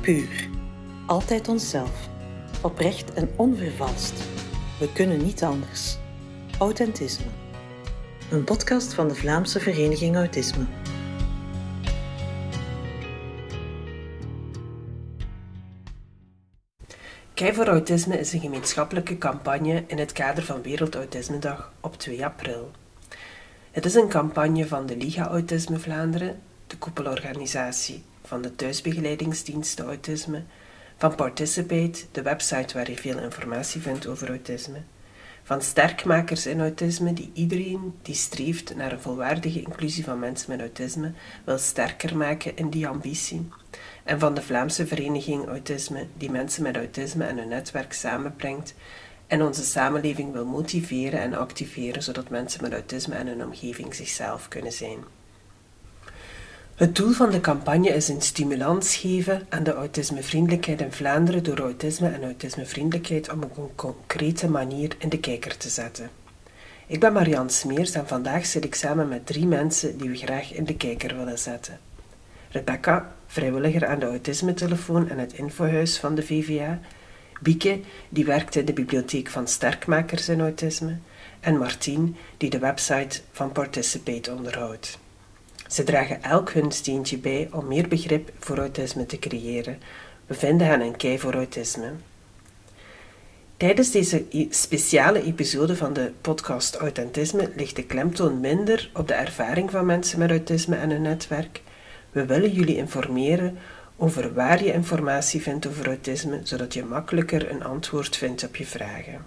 Puur. Altijd onszelf. Oprecht en onvervalst. We kunnen niet anders. Authentisme. Een podcast van de Vlaamse Vereniging Autisme. Kei voor Autisme is een gemeenschappelijke campagne in het kader van Wereldautismedag op 2 april. Het is een campagne van de Liga Autisme Vlaanderen, de koepelorganisatie van de thuisbegeleidingsdiensten autisme, van Participate, de website waar je veel informatie vindt over autisme, van sterkmakers in autisme die iedereen die streeft naar een volwaardige inclusie van mensen met autisme wil sterker maken in die ambitie, en van de Vlaamse Vereniging Autisme die mensen met autisme en hun netwerk samenbrengt en onze samenleving wil motiveren en activeren zodat mensen met autisme en hun omgeving zichzelf kunnen zijn. Het doel van de campagne is een stimulans geven aan de autismevriendelijkheid in Vlaanderen door autisme en autismevriendelijkheid op een concrete manier in de kijker te zetten. Ik ben Marianne Smeers en vandaag zit ik samen met drie mensen die we graag in de kijker willen zetten. Rebecca, vrijwilliger aan de autismetelefoon en het infohuis van de VVA, Bieke, die werkt in de bibliotheek van sterkmakers in autisme, en Martien, die de website van Participate onderhoudt. Ze dragen elk hun steentje bij om meer begrip voor autisme te creëren. We vinden hen een kei voor autisme. Tijdens deze speciale episode van de podcast Authentisme ligt de klemtoon minder op de ervaring van mensen met autisme en hun netwerk. We willen jullie informeren over waar je informatie vindt over autisme, zodat je makkelijker een antwoord vindt op je vragen.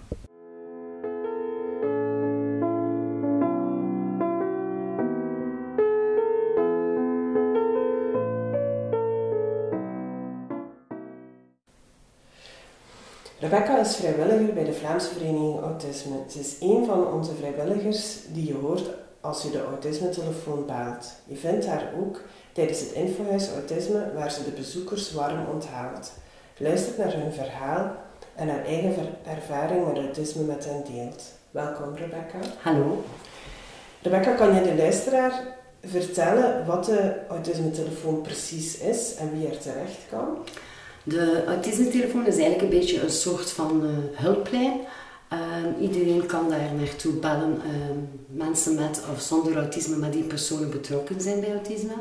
Rebecca is vrijwilliger bij de Vlaamse Vereniging Autisme. Ze is een van onze vrijwilligers die je hoort als je de autisme-telefoon baalt. Je vindt haar ook tijdens het infohuis Autisme, waar ze de bezoekers warm onthaalt. Luistert naar hun verhaal en haar eigen ervaring met autisme met hen deelt. Welkom Rebecca. Hallo. Rebecca, kan je de luisteraar vertellen wat de autisme-telefoon precies is en wie er terecht kan? De autisme-telefoon is eigenlijk een beetje een soort van uh, hulplijn. Uh, iedereen kan daar naartoe bellen. Uh, mensen met of zonder autisme, maar die personen betrokken zijn bij autisme.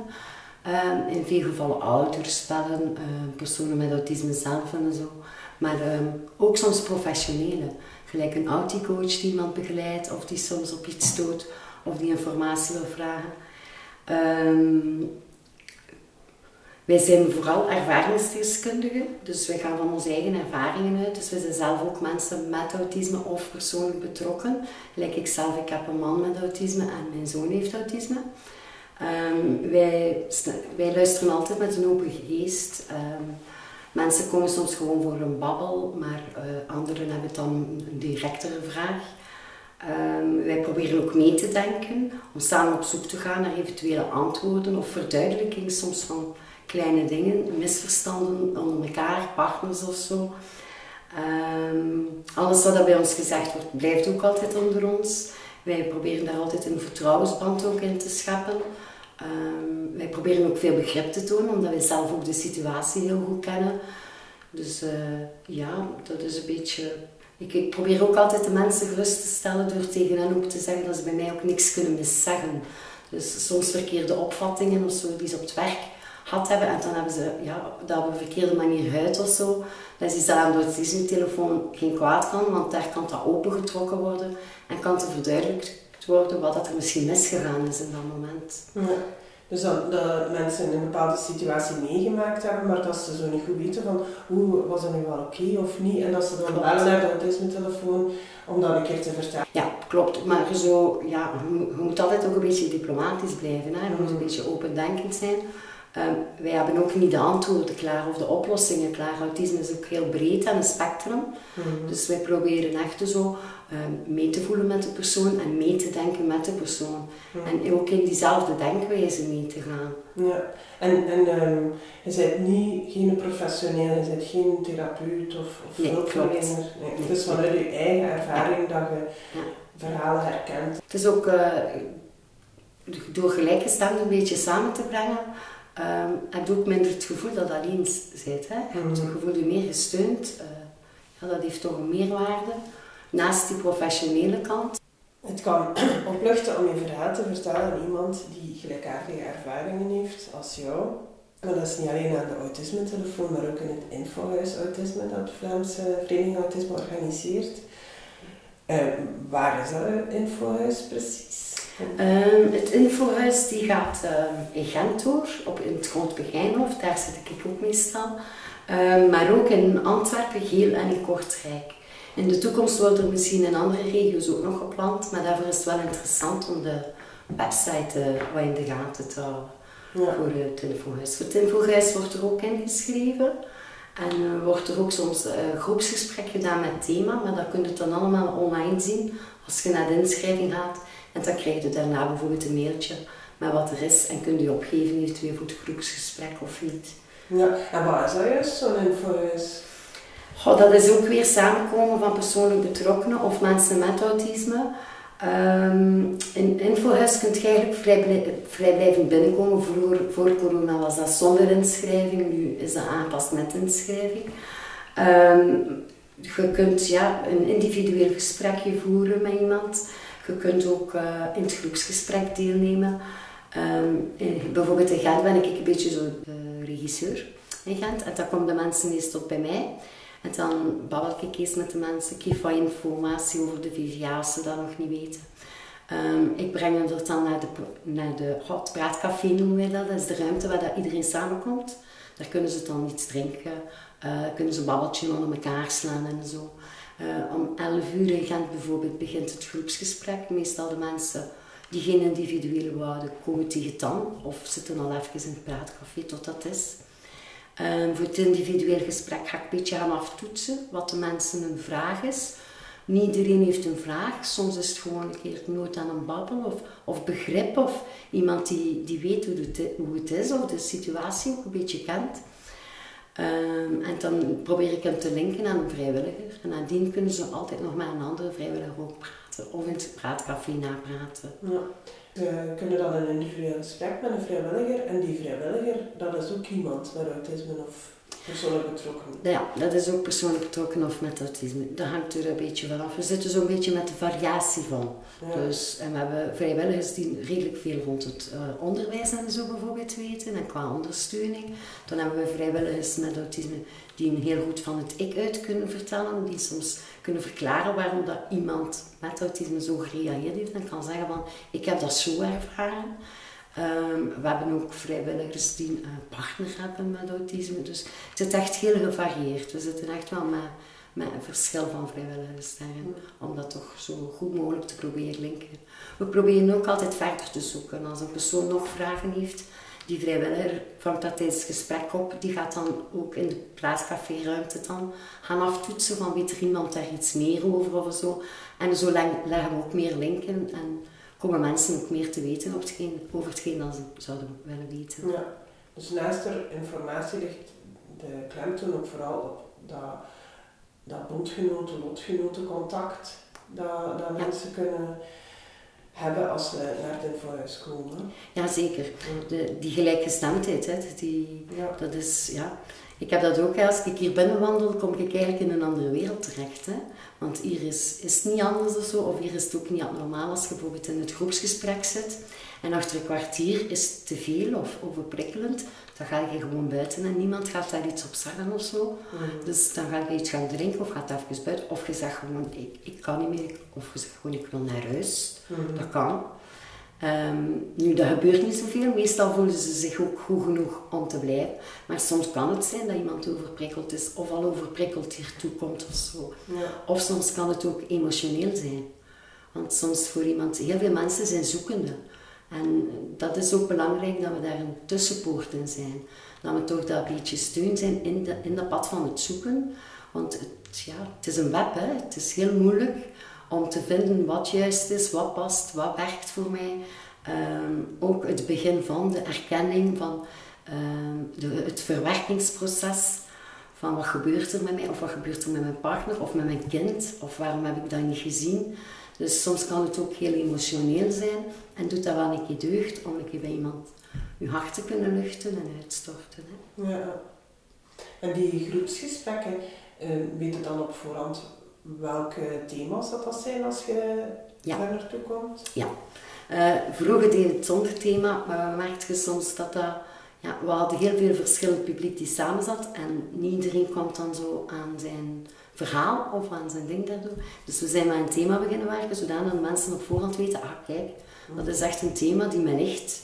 Ehm, in veel gevallen ouders bellen, personen met autisme zelf en zo. Maar ook soms professionelen. Gelijk een auticoach die iemand begeleidt of die soms op iets stoot of die informatie wil vragen. Wij zijn vooral ervaringsdeskundigen, dus wij gaan van onze eigen ervaringen uit. Dus wij zijn zelf ook mensen met autisme of persoonlijk betrokken. Like ik zelf, ik heb een man met autisme en mijn zoon heeft autisme. Um, wij, luisteren altijd met een open geest. Um, mensen komen soms gewoon voor een babbel, maar uh, anderen hebben dan een directere vraag. Um, wij proberen ook mee te denken, om samen op zoek te gaan naar eventuele antwoorden of verduidelijking soms van kleine dingen, misverstanden onder elkaar, partners of zo. Um, alles wat bij ons gezegd wordt, blijft ook altijd onder ons. Wij proberen daar altijd een vertrouwensband ook in te scheppen. Um, wij proberen ook veel begrip te tonen, omdat wij zelf ook de situatie heel goed kennen. Dus uh, ja, dat is een beetje. Ik, probeer ook altijd de mensen gerust te stellen door tegen hen ook te zeggen dat ze bij mij ook niks kunnen miszeggen. Dus soms verkeerde opvattingen of zo die ze op het werk hebben. En dan hebben ze ja, dat op een verkeerde manier uit of zo. Dat is aan door het telefoon geen kwaad kan, want daar kan dat opengetrokken worden en kan te verduidelijkt worden wat er misschien misgegaan is in dat moment. Ja. Dus dat, dat mensen een bepaalde situatie meegemaakt hebben, maar dat ze zo niet goed weten van hoe was het nu wel oké of niet. En dat ze dan bellen naar de autisme-telefoon om dat een keer te vertellen. Ja, klopt. Maar zo, ja, je, moet altijd ook een beetje diplomatisch blijven. Hè? Je moet een beetje opendenkend zijn. Um, wij hebben ook niet de antwoorden klaar of de oplossingen klaar. Autisme is ook heel breed aan een spectrum. Mhm. Dus wij proberen echt zo um, mee te voelen met de persoon en mee te denken met de persoon. Mhm. En ook in diezelfde denkwijze mee te gaan. Ja, en, en um, je bent niet, geen professioneel, je bent geen therapeut of, of nee, hulpverlener. Nee, het is vanuit je eigen ervaring dat je verhalen herkent. Het is ook uh, door gelijkgestemden een beetje samen te brengen um, heb je ook minder het gevoel dat je alleen bent. Hè? Je hebt het Mhm. gevoel je meer gesteund. eh, ja, dat heeft toch een meerwaarde. Naast die professionele kant. Het kan opluchten om je verhaal te vertellen aan iemand die gelijkaardige ervaringen heeft als jou. Maar dat is niet alleen aan de autisme-telefoon, maar ook in het infohuis autisme dat de Vlaamse Vereniging Autisme organiseert. Eh, waar is dat infohuis precies? Ehm, het infohuis die gaat ehm, in Gent door, op, in het Groot Begijnhof, daar zit ik ook meestal. Ehm, maar ook in Antwerpen, Geel en in Kortrijk. In de toekomst worden er misschien in andere regio's ook nog gepland, maar daarvoor is het wel interessant om de website eh, wat in de gaten te houden Ja. voor het infohuis. Voor het infohuis wordt er ook ingeschreven. En eh, wordt er ook soms een groepsgesprek gedaan met thema, maar dat kun je dan allemaal online zien als je naar de inschrijving gaat. En dan krijg je daarna bijvoorbeeld een mailtje met wat er is en kun je opgeven eventueel voor het groepsgesprek of niet. ja. En wat is dat juist, zo'n infohuis? Goh, dat is ook weer samenkomen van persoonlijk betrokkenen of mensen met autisme. Ehm, in infohuis kun je eigenlijk vrij, vrijblijvend binnenkomen. Voor, voor corona was dat zonder inschrijving, nu is dat aangepast met inschrijving. Ehm, je kunt ja, een individueel gesprekje voeren met iemand. Je kunt ook eh, in het groepsgesprek deelnemen. Ehm, bijvoorbeeld in Gent ben ik een beetje zo de regisseur in Gent. En dan komen de mensen meestal bij mij. En dan babbel ik eens met de mensen. Ik geef wat informatie over de VVA als ze dat nog niet weten. Ehm, ik breng hen dan naar de, naar de praatcafé noemen wij dat. Dat is de ruimte waar dat iedereen samenkomt. Daar kunnen ze dan iets drinken. eh, kunnen ze een babbeltje onder elkaar slaan en zo. Eh, om 11 uur in Gent bijvoorbeeld begint het groepsgesprek. Meestal de mensen die geen individuele wouden komen tegen dan. Of zitten al even in het praatcafé tot dat is. Ehm, voor het individueel gesprek ga ik een beetje gaan aftoetsen wat de mensen een vraag is. Niet iedereen heeft een vraag. Soms is het gewoon een keer nood aan een babbel of, of begrip of iemand die, die weet hoe het, hoe het is of de situatie ook een beetje kent. Ehm, en dan probeer ik hem te linken aan een vrijwilliger. En nadien kunnen ze altijd nog met een andere vrijwilliger ook praten of in het praatcafé napraten. Ja. We kunnen dan een individueel gesprek met een vrijwilliger en die vrijwilliger, dat is ook iemand met autisme of persoonlijk betrokken. Ja, dat is ook persoonlijk betrokken of met autisme. Dat hangt er een beetje vanaf. We zitten zo'n beetje met de variatie van. Ja. Dus, en we hebben vrijwilligers die redelijk veel rond het eh, onderwijs en zo bijvoorbeeld weten en qua ondersteuning. Dan hebben we vrijwilligers met autisme die een heel goed van het ik uit kunnen vertellen, die soms kunnen verklaren waarom dat iemand met autisme zo gereageerd heeft en kan zeggen van ik heb dat zo ervaren. Ehm, we hebben ook vrijwilligers die een partner hebben met autisme. Dus het is echt heel gevarieerd. We zitten echt wel met, met een verschil van vrijwilligers daarin. Om dat toch zo goed mogelijk te proberen linken. We proberen ook altijd verder te zoeken. Als een persoon nog vragen heeft, die vrijwilliger vangt dat tijdens het gesprek op. Die gaat dan ook in de plaatscafé-ruimte dan gaan aftoetsen van weet er iemand daar iets meer over of zo. En zo leg- leggen we ook meer linken en komen mensen ook meer te weten over hetgeen, over hetgeen dat ze zouden willen weten. Ja. Dus naast er informatie ligt de klemtoon ook vooral op dat, dat bondgenoten, lotgenotencontact dat, dat Ja. mensen kunnen hebben als ze naar het infohuis komen. Ja, zeker. De, die gelijkgestemdheid, hè, die, Ja. dat is, ja. Ik heb dat ook, als ik hier binnen wandel, kom ik eigenlijk in een andere wereld terecht. Hè. Want hier is, is het niet anders of zo, of hier is het ook niet abnormaal als je bijvoorbeeld in het groepsgesprek zit. En achter een kwartier is het te veel of overprikkelend. Dan ga je gewoon buiten en niemand gaat daar iets op zeggen of zo. Mhm. Dus dan ga je iets gaan drinken of gaat even buiten. Of je zegt gewoon, ik, ik kan niet meer. Of je zegt gewoon, ik wil naar huis. Mhm. Dat kan. Ehm, nu, dat gebeurt niet zoveel. Meestal voelen ze zich ook goed genoeg om te blijven. Maar soms kan het zijn dat iemand overprikkeld is of al overprikkeld hiertoe komt of zo. Ja. Of soms kan het ook emotioneel zijn. Want soms voor iemand, heel veel mensen zijn zoekende. En dat is ook belangrijk dat we daar een tussenpoort in zijn. Dat we toch dat beetje steun zijn in, de, in dat pad van het zoeken. Want het, ja, het is een web, hè. het is heel moeilijk om te vinden wat juist is, wat past, wat werkt voor mij. Ehm, ook het begin van de erkenning van ehm, de, het verwerkingsproces van wat gebeurt er met mij, of wat gebeurt er met mijn partner, of met mijn kind, of waarom heb ik dat niet gezien. Dus soms kan het ook heel emotioneel zijn en doet dat wel een keer deugd om een keer bij iemand je hart te kunnen luchten en uitstorten. Hè. Ja. En die groepsgesprekken, uh, weet dan op voorhand welke thema's dat, dat zijn als je ja. daar naartoe komt? Ja. Uh, vroeger deed het zonder thema, maar we merkten soms dat dat... Ja, we hadden heel veel verschillend publiek die samen zat en niet iedereen kwam dan zo aan zijn verhaal of aan zijn ding daardoor. Dus we zijn met een thema beginnen werken, zodat mensen op voorhand weten, ah kijk, dat is echt een thema die me ligt.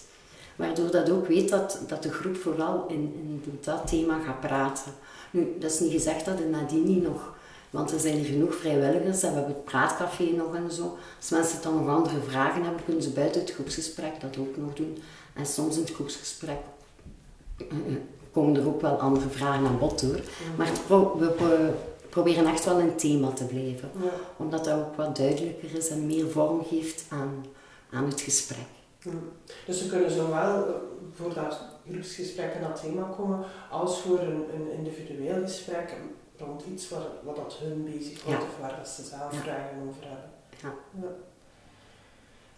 Waardoor dat ook weet dat, dat de groep vooral in, in dat thema gaat praten. Nu, dat is niet gezegd dat er nadien niet nog want er zijn er genoeg vrijwilligers en we hebben het praatcafé nog en zo. Als mensen dan nog andere vragen hebben, kunnen ze buiten het groepsgesprek dat ook nog doen. En soms in het groepsgesprek eh, komen er ook wel andere vragen aan bod door. Maar we proberen echt wel een thema te blijven. Omdat dat ook wat duidelijker is en meer vorm geeft aan, aan het gesprek. Dus ze kunnen zowel eh, voor dat groepsgesprek en dat thema komen, als voor een, een individueel gesprek rond iets waar, wat dat hun bezighoudt of waar ze zelf vragen over hebben. Ja.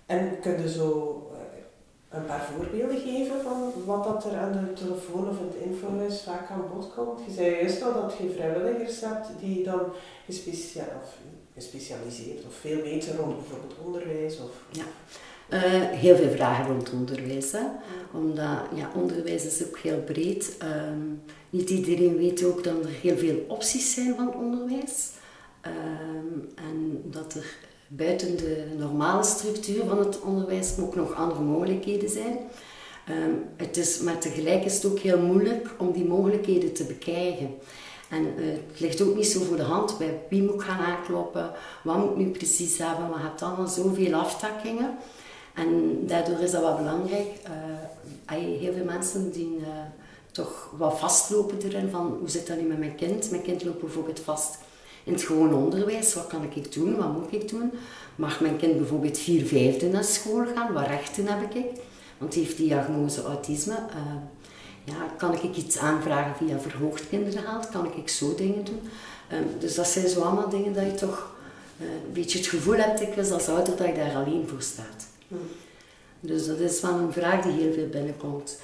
En kun je zo eh, een paar voorbeelden geven van wat dat er aan de telefoon of het infohuis vaak aan bod komt? Je zei juist al dat je vrijwilligers hebt die dan gespecia of gespecialiseerd of veel weten rond bijvoorbeeld onderwijs of... Ja. Uh, heel veel vragen rond onderwijs. Hè? Omdat ja, onderwijs is ook heel breed. Um, niet iedereen weet ook dat er heel veel opties zijn van onderwijs. Um, en dat er buiten de normale structuur van het onderwijs ook nog andere mogelijkheden zijn. Um, het is, maar tegelijk is het ook heel moeilijk om die mogelijkheden te bekrijgen. En uh, het ligt ook niet zo voor de hand bij wie moet ik gaan aankloppen, wat moet ik nu precies hebben, maar je hebt allemaal zoveel aftakkingen. En daardoor is dat wel belangrijk. Uh, heel veel mensen die uh, toch wat vastlopen erin van hoe zit dat nu met mijn kind? Mijn kind loopt bijvoorbeeld vast in het gewoon onderwijs. Wat kan ik doen? Wat moet ik doen? Mag mijn kind bijvoorbeeld vier vijfde naar school gaan? Wat rechten heb ik? Want hij heeft diagnose autisme. Uh, ja, kan ik iets aanvragen via verhoogd kindergeld? Kan ik zo dingen doen? Um, dus dat zijn zo allemaal dingen dat je toch een beetje het gevoel hebt ik als ouder dat je daar alleen voor staat. Dus dat is wel een vraag die heel veel binnenkomt.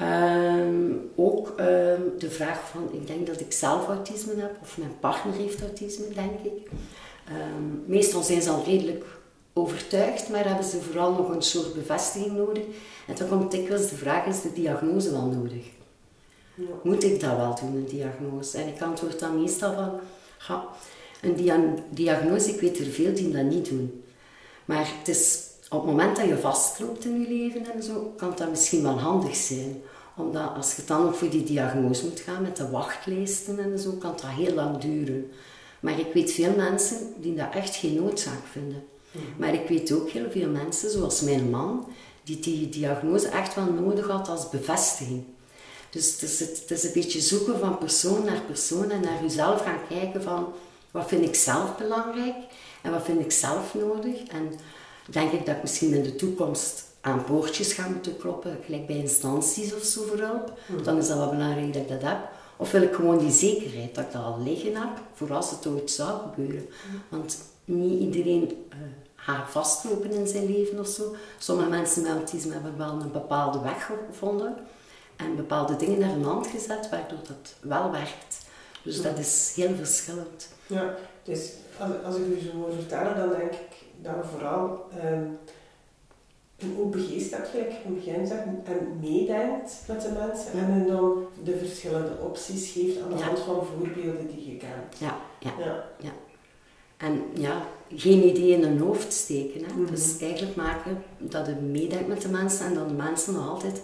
Um, ook um, de vraag van, ik denk dat ik zelf autisme heb, of mijn partner heeft autisme, denk ik. Um, meestal zijn ze al redelijk overtuigd, maar hebben ze vooral nog een soort bevestiging nodig. En dan komt dikwijls de vraag, is de diagnose wel nodig? Ja. Moet ik dat wel doen, een diagnose? En ik antwoord dan meestal van, ja, een dia diagnose, ik weet er veel die dat niet doen. Maar het is op het moment dat je vastloopt in je leven en zo, kan dat misschien wel handig zijn. Omdat als je dan ook voor die diagnose moet gaan met de wachtlijsten en zo, kan dat heel lang duren. Maar ik weet veel mensen die dat echt geen noodzaak vinden. Mhm. Maar ik weet ook heel veel mensen, zoals mijn man, die die diagnose echt wel nodig had als bevestiging. Dus het is, het is een beetje zoeken van persoon naar persoon en naar jezelf gaan kijken van wat vind ik zelf belangrijk en wat vind ik zelf nodig. En denk ik dat ik misschien in de toekomst aan poortjes ga moeten kloppen, gelijk bij instanties of zo voor hulp. Hmm. Dan is dat wel belangrijk dat ik dat heb. Of wil ik gewoon die zekerheid dat ik dat al liggen heb, voor als het ooit zou gebeuren. Hmm. Want niet iedereen uh, gaat vastlopen in zijn leven of zo. Sommige mensen met autisme hebben wel een bepaalde weg gevonden en bepaalde dingen naar een hand gezet, waardoor dat wel werkt. Dus dat is heel verschillend. Ja, dus als, als ik u zo hoor vertellen, dan denk ik dat je vooral um, een open geest hebt, gelijk in het begin zegt, en meedenkt met de mensen en dan de verschillende opties geeft aan de hand van voorbeelden die je kent. Ja, ja, ja. ja. En ja, geen idee in hun hoofd steken. Hè. Mhm. Dus eigenlijk maken dat je meedenkt met de mensen en dat de mensen nog altijd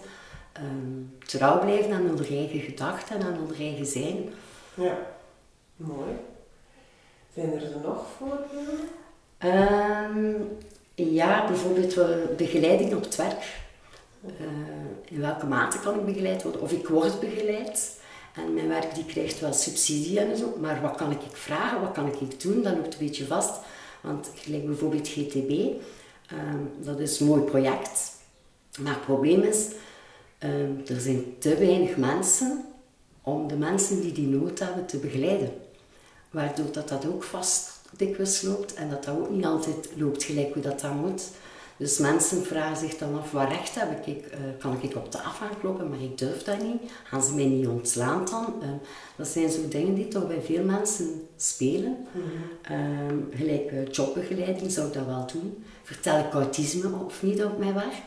um, trouw blijven aan hun eigen gedachten en aan hun eigen zijn. Ja, mooi. Zijn er nog voorbeelden? Um, ja, bijvoorbeeld begeleiding op het werk. Uh, in welke mate kan ik begeleid worden? Of ik word begeleid. En mijn werk die krijgt wel subsidie en zo. Maar wat kan ik vragen? Wat kan ik doen? Dat loopt een beetje vast. Want gelijk bijvoorbeeld GTB. Ehm, dat is een mooi project. Maar het probleem is, um, er zijn te weinig mensen om de mensen die die nood hebben te begeleiden. Waardoor dat, dat ook vast dikwijls loopt en dat dat ook niet altijd loopt gelijk hoe dat, dat moet. Dus mensen vragen zich dan af, wat recht heb ik? Uh, kan ik op de afhaak lopen, maar ik durf dat niet. Gaan ze mij niet ontslaan dan? Uh, dat zijn zo dingen die toch bij veel mensen spelen. Mm gelijk uh, jobbegeleiding zou ik dat wel doen. Vertel ik autisme of niet op mijn werk?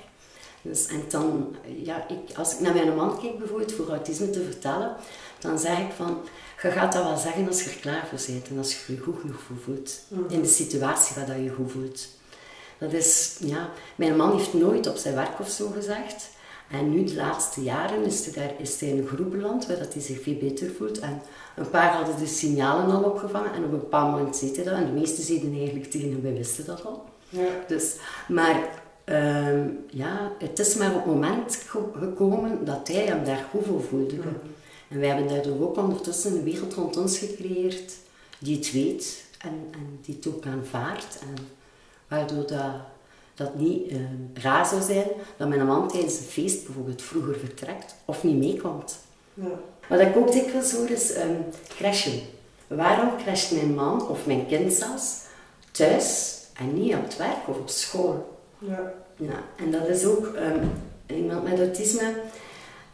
Dus, en dan, ja, ik, als ik naar mijn man kijk bijvoorbeeld voor autisme te vertellen, dan zeg ik van, je gaat dat wel zeggen als je er klaar voor bent en als je je goed genoeg voelt. Mhm. In de situatie waar dat je goed voelt. Dat is, ja, mijn man heeft nooit op zijn werk of zo gezegd. En nu, de laatste jaren, is hij, daar, is hij in een groep beland waar dat hij zich veel beter voelt. En een paar hadden de signalen al opgevangen en op een bepaald moment zit hij dat. En de meeste zeiden eigenlijk tegen hem, wij wisten dat al. Ja. Dus, maar ehm, ja, het is maar op het moment gekomen dat hij hem daar goed voor voelde. Mhm. En wij hebben daardoor ook ondertussen een wereld rond ons gecreëerd die het weet en, en die het ook aanvaardt. En waardoor dat, dat niet uh, raar zou zijn dat mijn man tijdens een feest bijvoorbeeld vroeger vertrekt of niet meekomt. Ja. Wat ik ook dikwijls hoor is um, crashen. Waarom crasht mijn man of mijn kind zelfs thuis en niet op het werk of op school? Ja. Ja, en dat is ook um, iemand met autisme,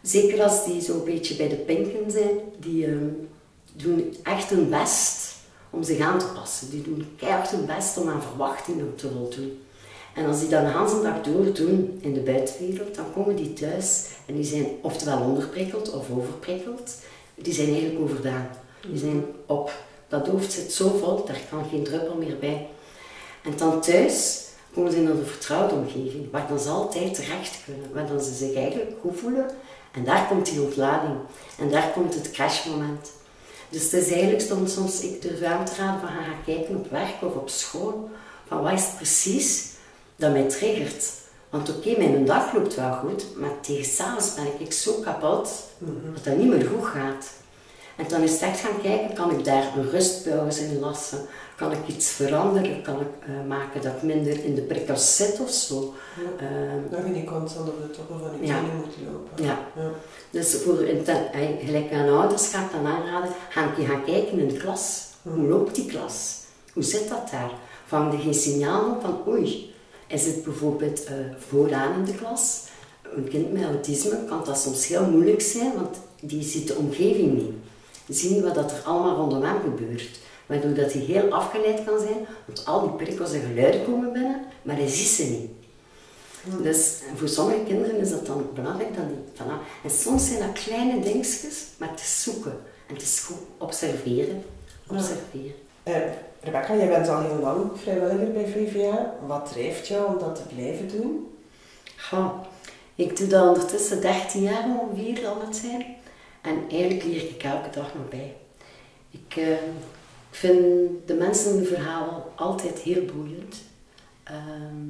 zeker als die zo'n beetje bij de pinken zijn, die um, doen echt hun best om zich aan te passen. Die doen keihard hun best om aan verwachtingen te voldoen. En als die dan de hele dag door doen in de buitenwereld, dan komen die thuis en die zijn oftewel onderprikkeld of overprikkeld. Die zijn eigenlijk overdaan. Die zijn op. Dat hoofd zit zo vol, daar kan geen druppel meer bij. En dan thuis komen ze in een vertrouwde omgeving, waar dan ze altijd terecht kunnen, waar dan ze zich eigenlijk goed voelen. En daar komt die ontlading. En daar komt het crashmoment. Dus het is eigenlijk soms, soms ik durf aan te raden van gaan kijken op werk of op school. Van wat is het precies dat mij triggert? Want oké, mijn dag loopt wel goed, maar tegen s'avonds ben ik zo kapot mhm. dat dat niet meer goed gaat. En dan is het echt gaan kijken, kan ik daar een rustpauze in lassen? Kan ik iets veranderen? Kan ik uh, maken dat minder in de prikkels zit of zo? Ja. Uh, dat je niet constant op de toppen van je ja. moet lopen. Ja. ja. Dus voor eh, gelijk aan ouders ga ik dan aanraden, gaan, gaan kijken in de klas. Hoe loopt die klas? Hoe zit dat daar? Vang je geen signaal op van oei, is het bijvoorbeeld uh, vooraan in de klas? Een kind met autisme kan dat soms heel moeilijk zijn, want die ziet de omgeving niet. Zien wat er allemaal rondom hem gebeurt. Waardoor dat hij heel afgeleid kan zijn, want al die prikkels en geluiden komen binnen, maar hij ziet ze niet. Dus voor sommige kinderen is dat dan belangrijk dat die vanaf. En soms zijn dat kleine dingetjes, maar te zoeken. En het is goed observeren. Observeren. Ja. Uh, Rebecca, jij bent al heel lang vrijwilliger bij VVA. Wat drijft jou om dat te blijven doen? Goh, ik doe dat ondertussen 13 jaar ongeveer al het zijn. En eigenlijk leer ik elke dag nog bij. Ik, uh, ik vind de mensenverhalen altijd heel boeiend. Ehm,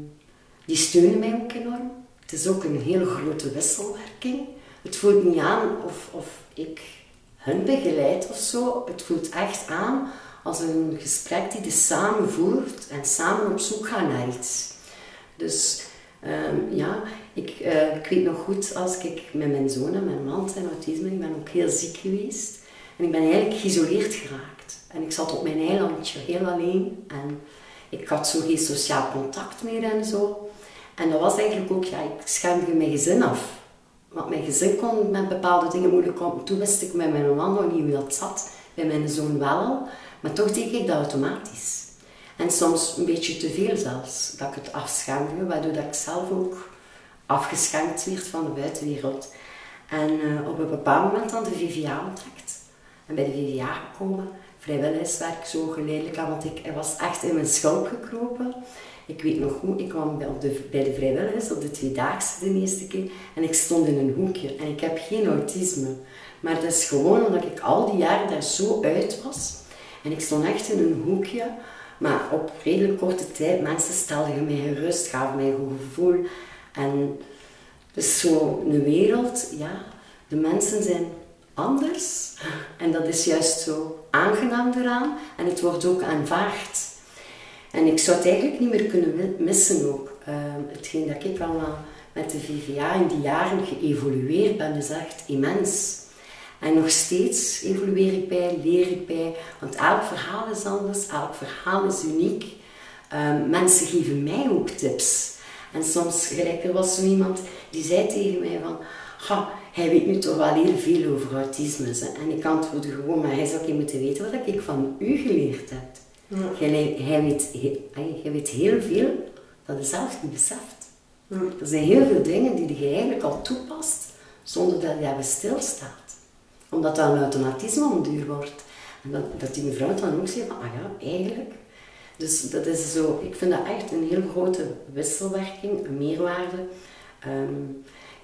die steunen mij ook enorm. Het is ook een hele grote wisselwerking. Het voelt niet aan of, of ik hun begeleid of zo. Het voelt echt aan als een gesprek die de samen voert en samen op zoek gaan naar iets. Dus um, ja, ik, uh, ik weet nog goed als ik met mijn zoon en mijn man zijn autisme, ik ben ook heel ziek geweest. En ik ben eigenlijk geïsoleerd geraakt. En ik zat op mijn eilandje heel alleen. En ik had zo geen sociaal contact meer en zo. En dat was eigenlijk ook, ja, ik schermde mijn gezin af. Want mijn gezin kon met bepaalde dingen moeilijk komen. Toen wist ik met mijn man nog niet hoe dat zat. Bij mijn zoon wel al. Maar toch deed ik dat automatisch. En soms een beetje te veel zelfs. Dat ik het afschermde, waardoor dat ik zelf ook afgeschenkt werd van de buitenwereld. En uh, op een bepaald moment dan de VVA ontdekt. En bij de VVA gekomen, vrijwilligerswerk zo geleidelijk aan, want ik, was echt in mijn schulp gekropen. Ik weet nog goed, ik kwam bij, de, bij de vrijwilligers op de tweedaagse de eerste keer en ik stond in een hoekje en ik heb geen autisme. Maar dat is gewoon omdat ik al die jaren daar zo uit was. En ik stond echt in een hoekje, maar op redelijk korte tijd, mensen stelden mij gerust, gaven mij een goed gevoel. En dus zo een wereld, ja, de mensen zijn anders. En dat is juist zo aangenaam eraan. En het wordt ook aanvaard. En ik zou het eigenlijk niet meer kunnen missen ook. Uh, hetgeen dat ik allemaal met de VVA in die jaren geëvolueerd ben, is echt immens. En nog steeds evolueer ik bij, leer ik bij, want elk verhaal is anders, elk verhaal is uniek. Um, mensen geven mij ook tips. En soms, gelijk er was zo iemand die zei tegen mij van, hij weet nu toch wel heel veel over autisme. En ik antwoordde gewoon, maar hij zou je moeten weten wat ik van u geleerd heb. Ja. Hij, weet, hij, weet heel veel dat hij zelf niet beseft. Er zijn heel veel dingen die je eigenlijk al toepast, zonder dat je daarbij stilstaat. Omdat dat een automatisme om wordt. En dat, dat die mevrouw dan ook zegt, ah ja, eigenlijk. Dus dat is zo, ik vind dat echt een heel grote wisselwerking, een meerwaarde. Ehm,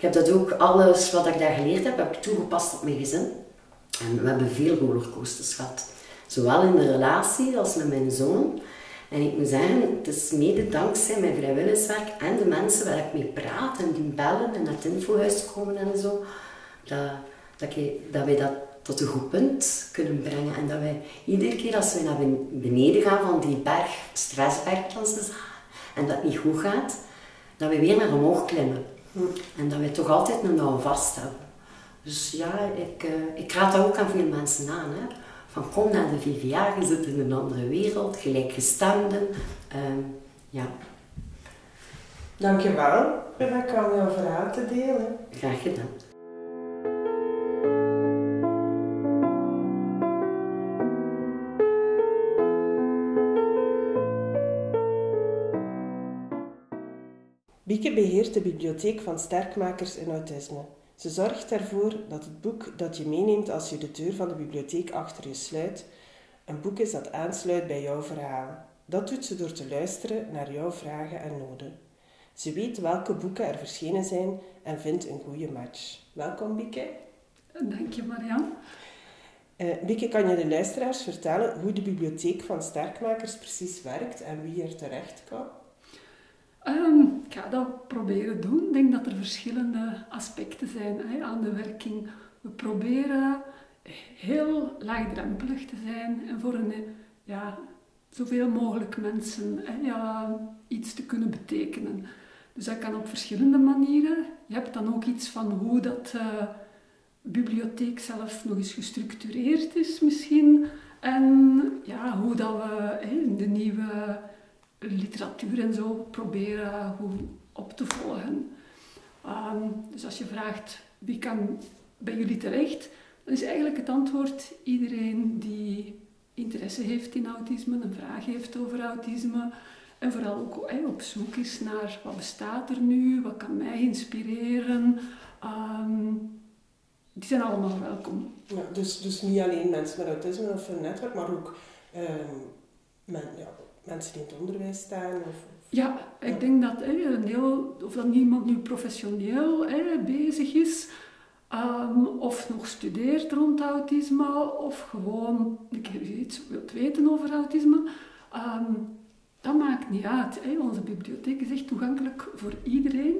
ik heb dat ook, alles wat ik daar geleerd heb, heb ik toegepast op mijn gezin. En we hebben veel rollercoasters gehad. Zowel in de relatie als met mijn zoon. En ik moet zeggen, het is mede dankzij mijn vrijwilligerswerk en de mensen waar ik mee praat en die bellen en naar het infohuis komen en zo, dat, dat, dat wij dat tot een goed punt kunnen brengen. En dat wij iedere keer als we naar beneden gaan van die berg, stressberg ze en dat niet goed gaat, dat we weer naar omhoog klimmen. En dat we toch altijd een nauw vast hebben. Dus ja, ik, uh, ik raad dat ook aan veel mensen aan. Hè. Van kom naar de VVA, je zit in een andere wereld, gelijkgestemden. Uh, ja. Dankjewel, Rebecca, om jouw verhaal te delen. Graag gedaan. Bieke beheert de bibliotheek van sterkmakers in autisme. Ze zorgt ervoor dat het boek dat je meeneemt als je de deur van de bibliotheek achter je sluit, een boek is dat aansluit bij jouw verhaal. Dat doet ze door te luisteren naar jouw vragen en noden. Ze weet welke boeken er verschenen zijn en vindt een goede match. Welkom, Bieke. Dank je, Marian. Uh, Bieke, kan je de luisteraars vertellen hoe de bibliotheek van sterkmakers precies werkt en wie er terecht kan? Um, ik ga dat proberen doen. Ik denk dat er verschillende aspecten zijn hè, aan de werking. We proberen heel laagdrempelig te zijn en voor een, ja, zoveel mogelijk mensen hè, ja, iets te kunnen betekenen. Dus dat kan op verschillende manieren. Je hebt dan ook iets van hoe dat uh, bibliotheek zelf nog eens gestructureerd is misschien. En ja, hoe dat we hè, de nieuwe literatuur en zo proberen goed op te volgen. Ehm, dus als je vraagt wie kan bij jullie terecht, dan is eigenlijk het antwoord iedereen die interesse heeft in autisme, een vraag heeft over autisme en vooral ook op zoek is naar wat bestaat er nu, wat kan mij inspireren. Um, die zijn allemaal welkom. Ja, dus, dus niet alleen mensen met autisme of een netwerk, maar ook um, men, ja, mensen die in het onderwijs staan? Of, ja, ik denk dat hè, heel, of dat niemand nu professioneel hè, bezig is, um, of nog studeert rond autisme, of gewoon een keer iets wilt weten over autisme. Um, dat maakt niet uit. Onze bibliotheek is echt toegankelijk voor iedereen,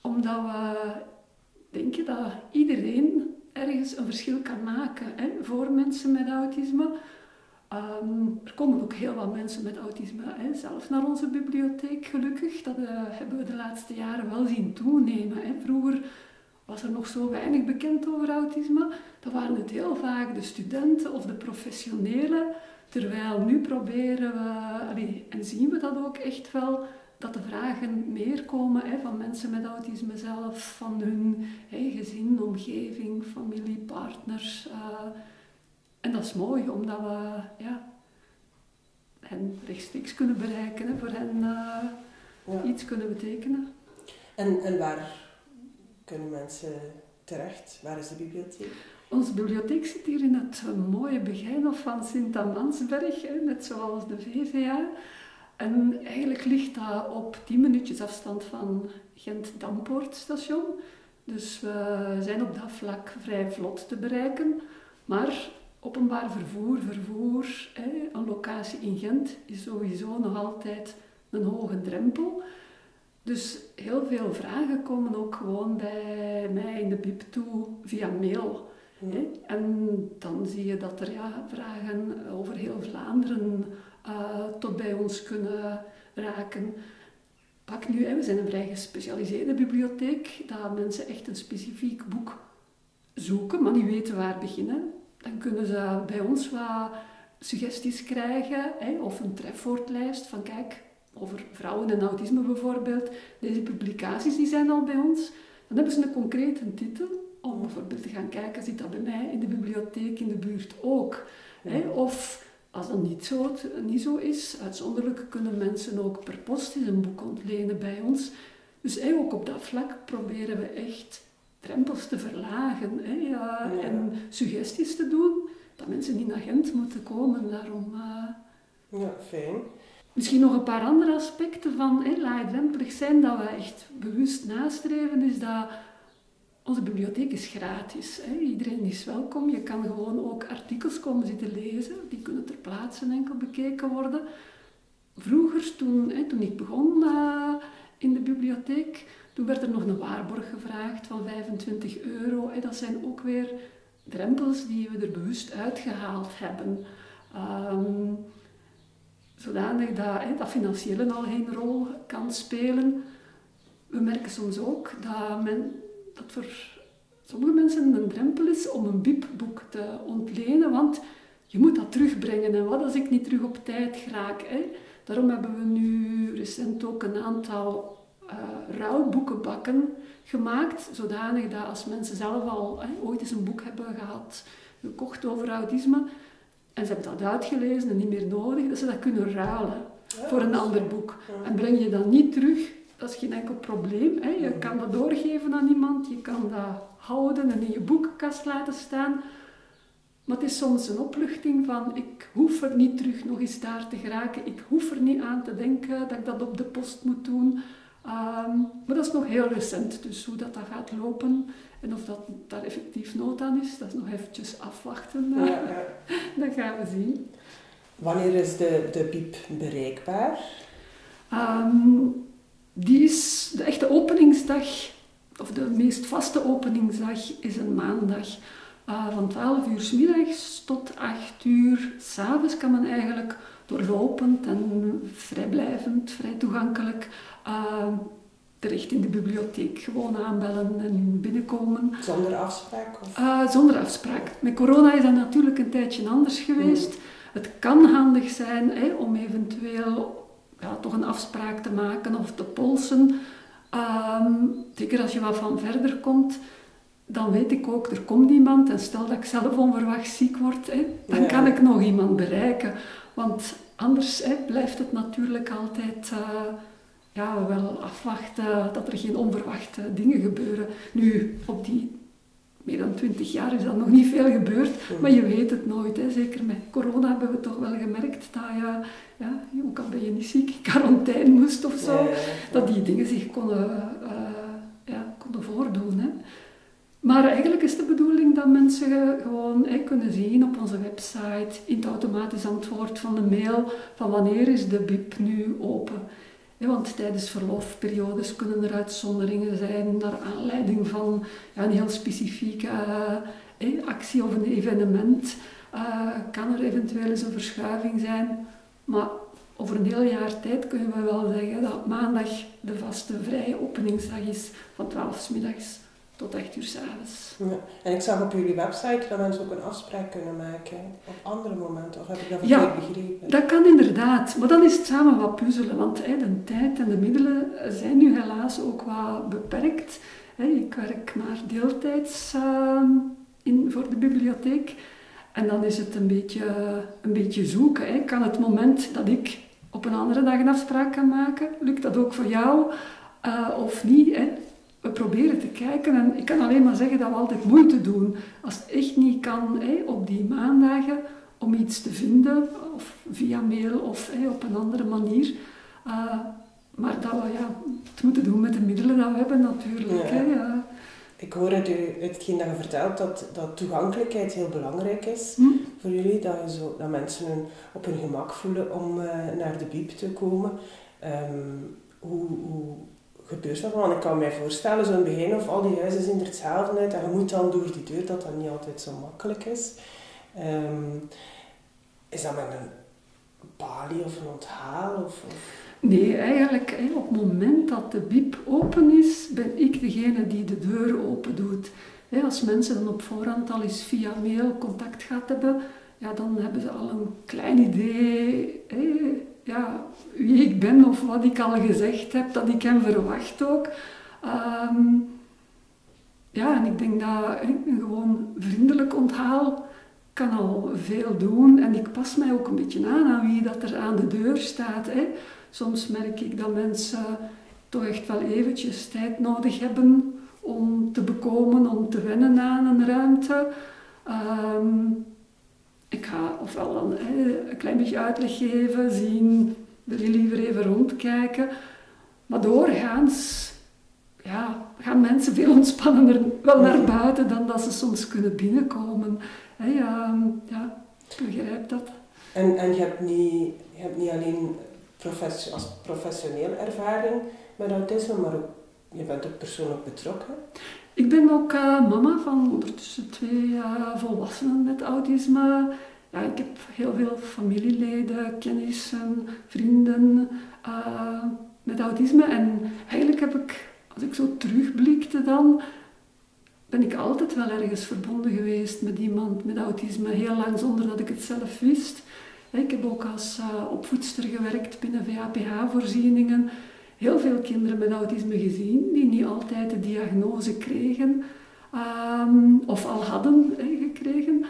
omdat we denken dat iedereen ergens een verschil kan maken hè, voor mensen met autisme. Ehm, er komen ook heel wat mensen met autisme hè, zelf naar onze bibliotheek, gelukkig. Dat uh, hebben we de laatste jaren wel zien toenemen. Hè. Vroeger was er nog zo weinig bekend over autisme. Dan waren het heel vaak de studenten of de professionelen. Terwijl nu proberen we, en zien we dat ook echt wel, dat de vragen meer komen hè, van mensen met autisme zelf, van hun gezin, omgeving, familie, partners. Uh, en dat is mooi, omdat we ja, hen rechtstreeks kunnen bereiken, hè, voor hen uh, iets kunnen betekenen. En, en waar kunnen mensen terecht? Waar is de bibliotheek? Onze bibliotheek zit hier in het mooie Begijnhof van Sint-Amansberg, net zoals de VVA. En eigenlijk ligt dat op 10 minuutjes afstand van Gent-Dampoortstation. Dus we zijn op dat vlak vrij vlot te bereiken. Maar openbaar vervoer, vervoer, hè, een locatie in Gent is sowieso nog altijd een hoge drempel. Dus heel veel vragen komen ook gewoon bij mij in de bib toe via mail. Hè. En dan zie je dat er ja, vragen over heel Vlaanderen uh, tot bij ons kunnen raken. Pak nu, hè, we zijn een vrij gespecialiseerde bibliotheek, dat mensen echt een specifiek boek zoeken, maar niet weten waar beginnen, dan kunnen ze bij ons wat suggesties krijgen hè, of een trefwoordlijst van kijk, over vrouwen en autisme bijvoorbeeld. Deze publicaties die zijn al bij ons. Dan hebben ze een concrete titel om bijvoorbeeld te gaan kijken, zit dat bij mij in de bibliotheek in de buurt ook? Hè? Of als dat niet zo, niet zo is, uitzonderlijk kunnen mensen ook per post eens een boek ontlenen bij ons. Dus hè, ook op dat vlak proberen we echt drempels te verlagen hè, ja, en suggesties te doen dat mensen niet naar Gent moeten komen. Daarom, uh... Ja, fijn. Misschien nog een paar andere aspecten van hè, laagdrempelig zijn dat we echt bewust nastreven, is dat onze bibliotheek is gratis. Hè. Iedereen is welkom. Je kan gewoon ook artikels komen zitten lezen. Die kunnen ter plaatse enkel bekeken worden. Vroeger, toen, hè, toen ik begon uh, in de bibliotheek, toen werd er nog een waarborg gevraagd van 25 euro. Hè. Dat zijn ook weer drempels die we er bewust uitgehaald hebben. Um, zodanig dat, hè, dat financiële al geen rol kan spelen. We merken soms ook dat, men, dat voor sommige mensen een drempel is om een BIP-boek te ontlenen, want je moet dat terugbrengen. En wat als ik niet terug op tijd raak? Daarom hebben we nu recent ook een aantal uh, rouwboekenbakken gemaakt, zodanig dat als mensen zelf al ooit eens een boek hebben gehad, gekocht over autisme, en ze hebben dat uitgelezen en niet meer nodig, dat ze dat kunnen ruilen voor een ander boek. En breng je dat niet terug, dat is geen enkel probleem. Hè. Je kan dat doorgeven aan iemand, je kan dat houden en in je boekenkast laten staan. Maar het is soms een opluchting van, ik hoef er niet terug nog eens daar te geraken. Ik hoef er niet aan te denken dat ik dat op de post moet doen. Ehm, maar dat is nog heel recent, dus hoe dat, dat gaat lopen en of dat daar effectief nood aan is, dat is nog eventjes afwachten. Ja, ja. dat gaan we zien. Wanneer is de, de BIEB bereikbaar? Ehm, die is de echte openingsdag, of de meest vaste openingsdag, is een maandag. Uh, van 12 uur s middags tot 8 uur s avonds kan men eigenlijk doorlopend en vrijblijvend, vrij toegankelijk uh, terecht in de bibliotheek. Gewoon aanbellen en binnenkomen. Zonder afspraak? Of? Uh, zonder afspraak. Met corona is dat natuurlijk een tijdje anders geweest. Mm. Het kan handig zijn hè, om eventueel ja, toch een afspraak te maken of te polsen. Um, zeker als je wat van verder komt, dan weet ik ook, er komt iemand en stel dat ik zelf onverwacht ziek word, hè, dan kan ik nog iemand bereiken. Want anders hè, blijft het natuurlijk altijd uh, ja, wel afwachten dat er geen onverwachte dingen gebeuren. Nu, op die meer dan twintig jaar is dat nog niet veel gebeurd, maar je weet het nooit. Hè. Zeker met corona hebben we toch wel gemerkt dat je, ja, ook al ben je niet ziek, in quarantaine moest of zo, dat die dingen zich konden, uh, ja, konden voordoen. Hè. Maar eigenlijk is de bedoeling dat mensen gewoon hè, kunnen zien op onze website, in het automatisch antwoord van de mail, van wanneer is de BIP nu open. Want tijdens verlofperiodes kunnen er uitzonderingen zijn naar aanleiding van ja, een heel specifieke uh, actie of een evenement. Uh, kan er eventueel eens een verschuiving zijn. Maar over een heel jaar tijd kunnen we wel zeggen dat maandag de vaste vrije openingsdag is van 12 middags tot 8 uur s'avonds. Ja. En ik zag op jullie website dat mensen ook een afspraak kunnen maken op andere momenten. Of heb ik dat verkeerd ja, begrepen? dat kan inderdaad. Maar dan is het samen wat puzzelen. Want hè, de tijd en de middelen zijn nu helaas ook wat beperkt. Hè, ik werk maar deeltijds uh, in, voor de bibliotheek. En dan is het een beetje, een beetje zoeken. Hè. Kan het moment dat ik op een andere dag een afspraak kan maken, lukt dat ook voor jou? Uh, of niet? Hè? We proberen te kijken en ik kan alleen maar zeggen dat we altijd moeite doen. Als het echt niet kan op die maandagen om iets te vinden, of via mail of op een andere manier. Uh, maar dat we ja, het moeten doen met de middelen die we hebben natuurlijk. Ja. Ik hoor uit, u, hetgeen dat je vertelt dat, dat toegankelijkheid heel belangrijk is hm? voor jullie. Dat, je zo, dat mensen hun, op hun gemak voelen om uh, naar de biep te komen. Um, hoe, hoe gebeurt ik kan mij voorstellen, zo'n begin of al die huizen zien er hetzelfde uit en je moet dan door die deur, dat dat niet altijd zo makkelijk is. Um, is dat met een balie of een onthaal? Of, of? Nee, eigenlijk op het moment dat de biep open is, ben ik degene die de deur open doet. als mensen dan op voorhand al eens via mail contact gaat hebben, ja, dan hebben ze al een klein idee ja, wie ik ben of wat ik al gezegd heb, dat ik hem verwacht ook. Ehm, ja, en ik denk dat een gewoon vriendelijk onthaal kan al veel doen. En ik pas mij ook een beetje aan aan wie dat er aan de deur staat. Hè. Soms merk ik dat mensen toch echt wel eventjes tijd nodig hebben om te bekomen, om te wennen aan een ruimte. Ehm, ik ga ofwel dan een klein beetje uitleg geven, zien, wil je liever even rondkijken. Maar doorgaans ja, gaan mensen veel ontspannender wel naar buiten dan dat ze soms kunnen binnenkomen. Um, ja, ik begrijp dat. En, en je, hebt niet, je hebt niet alleen als professioneel ervaring met autisme, maar ook, je bent ook persoonlijk betrokken. Ik ben ook uh, mama van ondertussen twee uh, volwassenen met autisme. Ja, ik heb heel veel familieleden, kennissen, vrienden uh, met autisme. En eigenlijk heb ik, als ik zo terugblikte dan, ben ik altijd wel ergens verbonden geweest met iemand met autisme. Heel lang zonder dat ik het zelf wist. Ik heb ook als opvoedster gewerkt binnen VAPH-voorzieningen heel veel kinderen met autisme gezien die niet altijd de diagnose kregen um, of al hadden gekregen.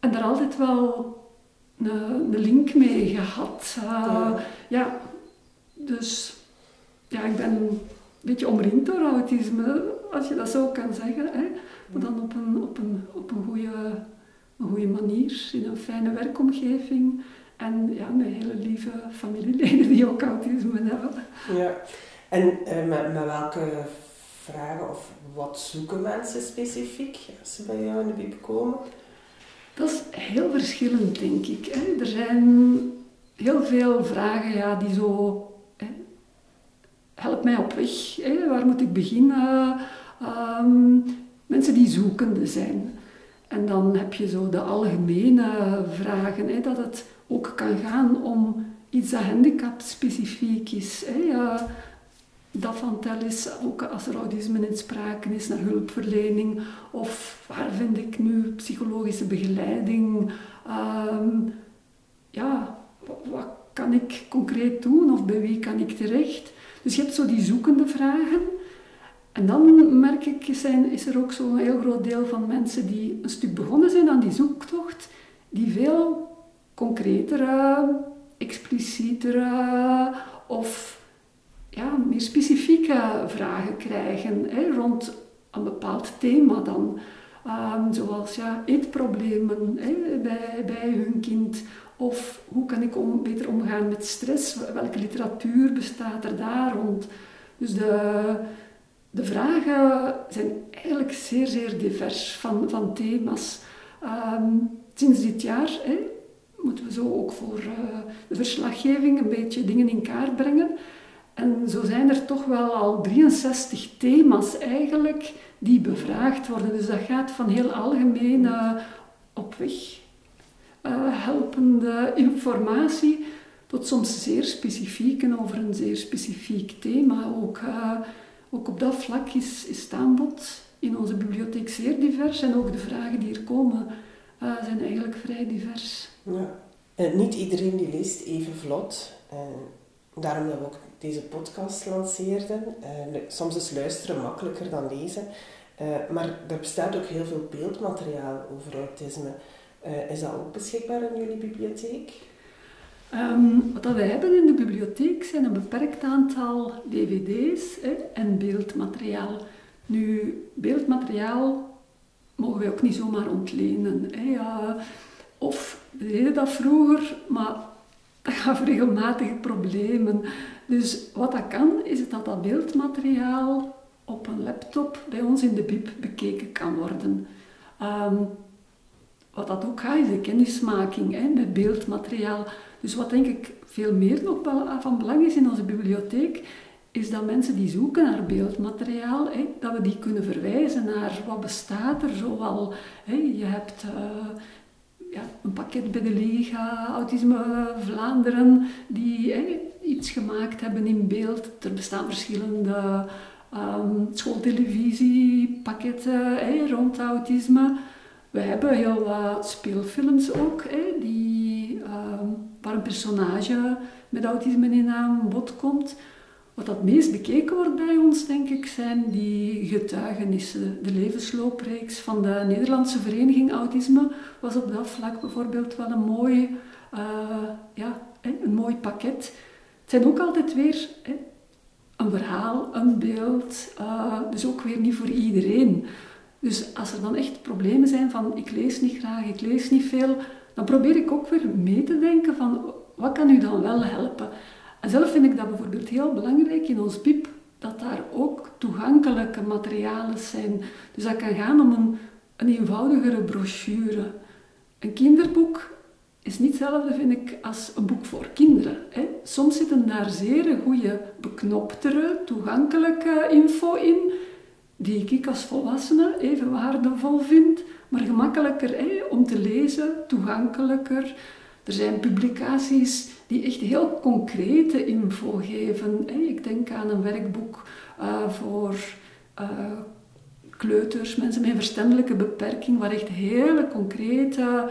En daar altijd wel een, een link mee gehad. Uh, ja. ja. dus ja, ik ben een beetje omringd door autisme, als je dat zo kan zeggen. Hè. Maar dan op een, op een, op een, goede, een goede manier, in een fijne werkomgeving. En ja, met hele lieve familieleden die ook autisme hebben. Ja, en uh, met, met welke vragen of wat zoeken mensen specifiek als ze bij jou in de bib komen? Dat is heel verschillend, denk ik. Hè. Er zijn heel veel vragen ja, die zo... Hè, help mij op weg, hè, waar moet ik beginnen? Um, mensen die zoekende zijn. En dan heb je zo de algemene vragen, hè, dat het ook kan gaan om iets dat handicap specifiek is. Hè. dat van tel is, ook als er autisme in sprake is, naar hulpverlening. Of waar vind ik nu psychologische begeleiding? Ehm, ja, wat, kan ik concreet doen of bij wie kan ik terecht? Dus je hebt zo die zoekende vragen. En dan merk ik, zijn, is er ook zo'n heel groot deel van mensen die een stuk begonnen zijn aan die zoektocht, die veel concretere, explicietere of ja, meer specifieke vragen krijgen hè, rond een bepaald thema dan. Um, zoals ja, eetproblemen bij, bij hun kind. Of hoe kan ik om, beter omgaan met stress? Welke literatuur bestaat er daar rond? Dus de, de vragen zijn eigenlijk zeer, zeer divers van, van thema's. Um, sinds dit jaar hè, moeten we zo ook voor uh, de verslaggeving een beetje dingen in kaart brengen. En zo zijn er toch wel al 63 thema's eigenlijk die bevraagd worden. Dus dat gaat van heel algemeen uh, op weg uh, helpende informatie tot soms zeer specifiek over een zeer specifiek thema. Ook, ook op dat vlak is, is het aanbod in onze bibliotheek zeer divers en ook de vragen die er komen zijn eigenlijk vrij divers. Ja. En niet iedereen die leest even vlot. En daarom dat we ook deze podcast lanceerden. En soms is luisteren makkelijker dan lezen. Maar er bestaat ook heel veel beeldmateriaal over autisme. Is dat ook beschikbaar in jullie bibliotheek? Um, wat wij hebben in de bibliotheek zijn een beperkt aantal dvd's hè, en beeldmateriaal. Nu, beeldmateriaal mogen wij ook niet zomaar ontlenen. Hè. Of we deden dat vroeger, maar dat gaf regelmatig problemen. Dus wat dat kan, is dat dat beeldmateriaal op een laptop bij ons in de bib bekeken kan worden. Ehm, wat dat ook gaat, is de kennismaking hè, met beeldmateriaal. Dus wat denk ik veel meer nog van belang is in onze bibliotheek, is dat mensen die zoeken naar beeldmateriaal, hè, dat we die kunnen verwijzen naar wat bestaat er zoal. Hè. Je hebt uh, ja, een pakket bij de Liga, Autisme Vlaanderen, die iets gemaakt hebben in beeld. Er bestaan verschillende um, schooltelevisiepakketten rond autisme. We hebben heel wat speelfilms ook, die, ehm, waar een personage met autisme in aan bod komt. Wat het meest bekeken wordt bij ons, denk ik, zijn die getuigenissen. De levensloopreeks van de Nederlandse Vereniging Autisme was op dat vlak bijvoorbeeld wel een mooi, uh, ja, een mooi pakket. Het zijn ook altijd weer een verhaal, een beeld, uh, dus ook weer niet voor iedereen. Dus als er dan echt problemen zijn van ik lees niet graag, ik lees niet veel, dan probeer ik ook weer mee te denken van wat kan u dan wel helpen. En zelf vind ik dat bijvoorbeeld heel belangrijk in ons PIP, dat daar ook toegankelijke materialen zijn. Dus dat kan gaan om een, een eenvoudigere brochure. Een kinderboek is niet hetzelfde, vind ik, als een boek voor kinderen. Hè. Soms zitten daar zeer goede, beknoptere, toegankelijke info in, die ik als volwassene even waardevol vind, maar gemakkelijker hè, om te lezen, toegankelijker. Er zijn publicaties die echt heel concrete info geven. Ik denk aan een werkboek uh, voor uh, kleuters, mensen met een verstandelijke beperking, waar echt hele concrete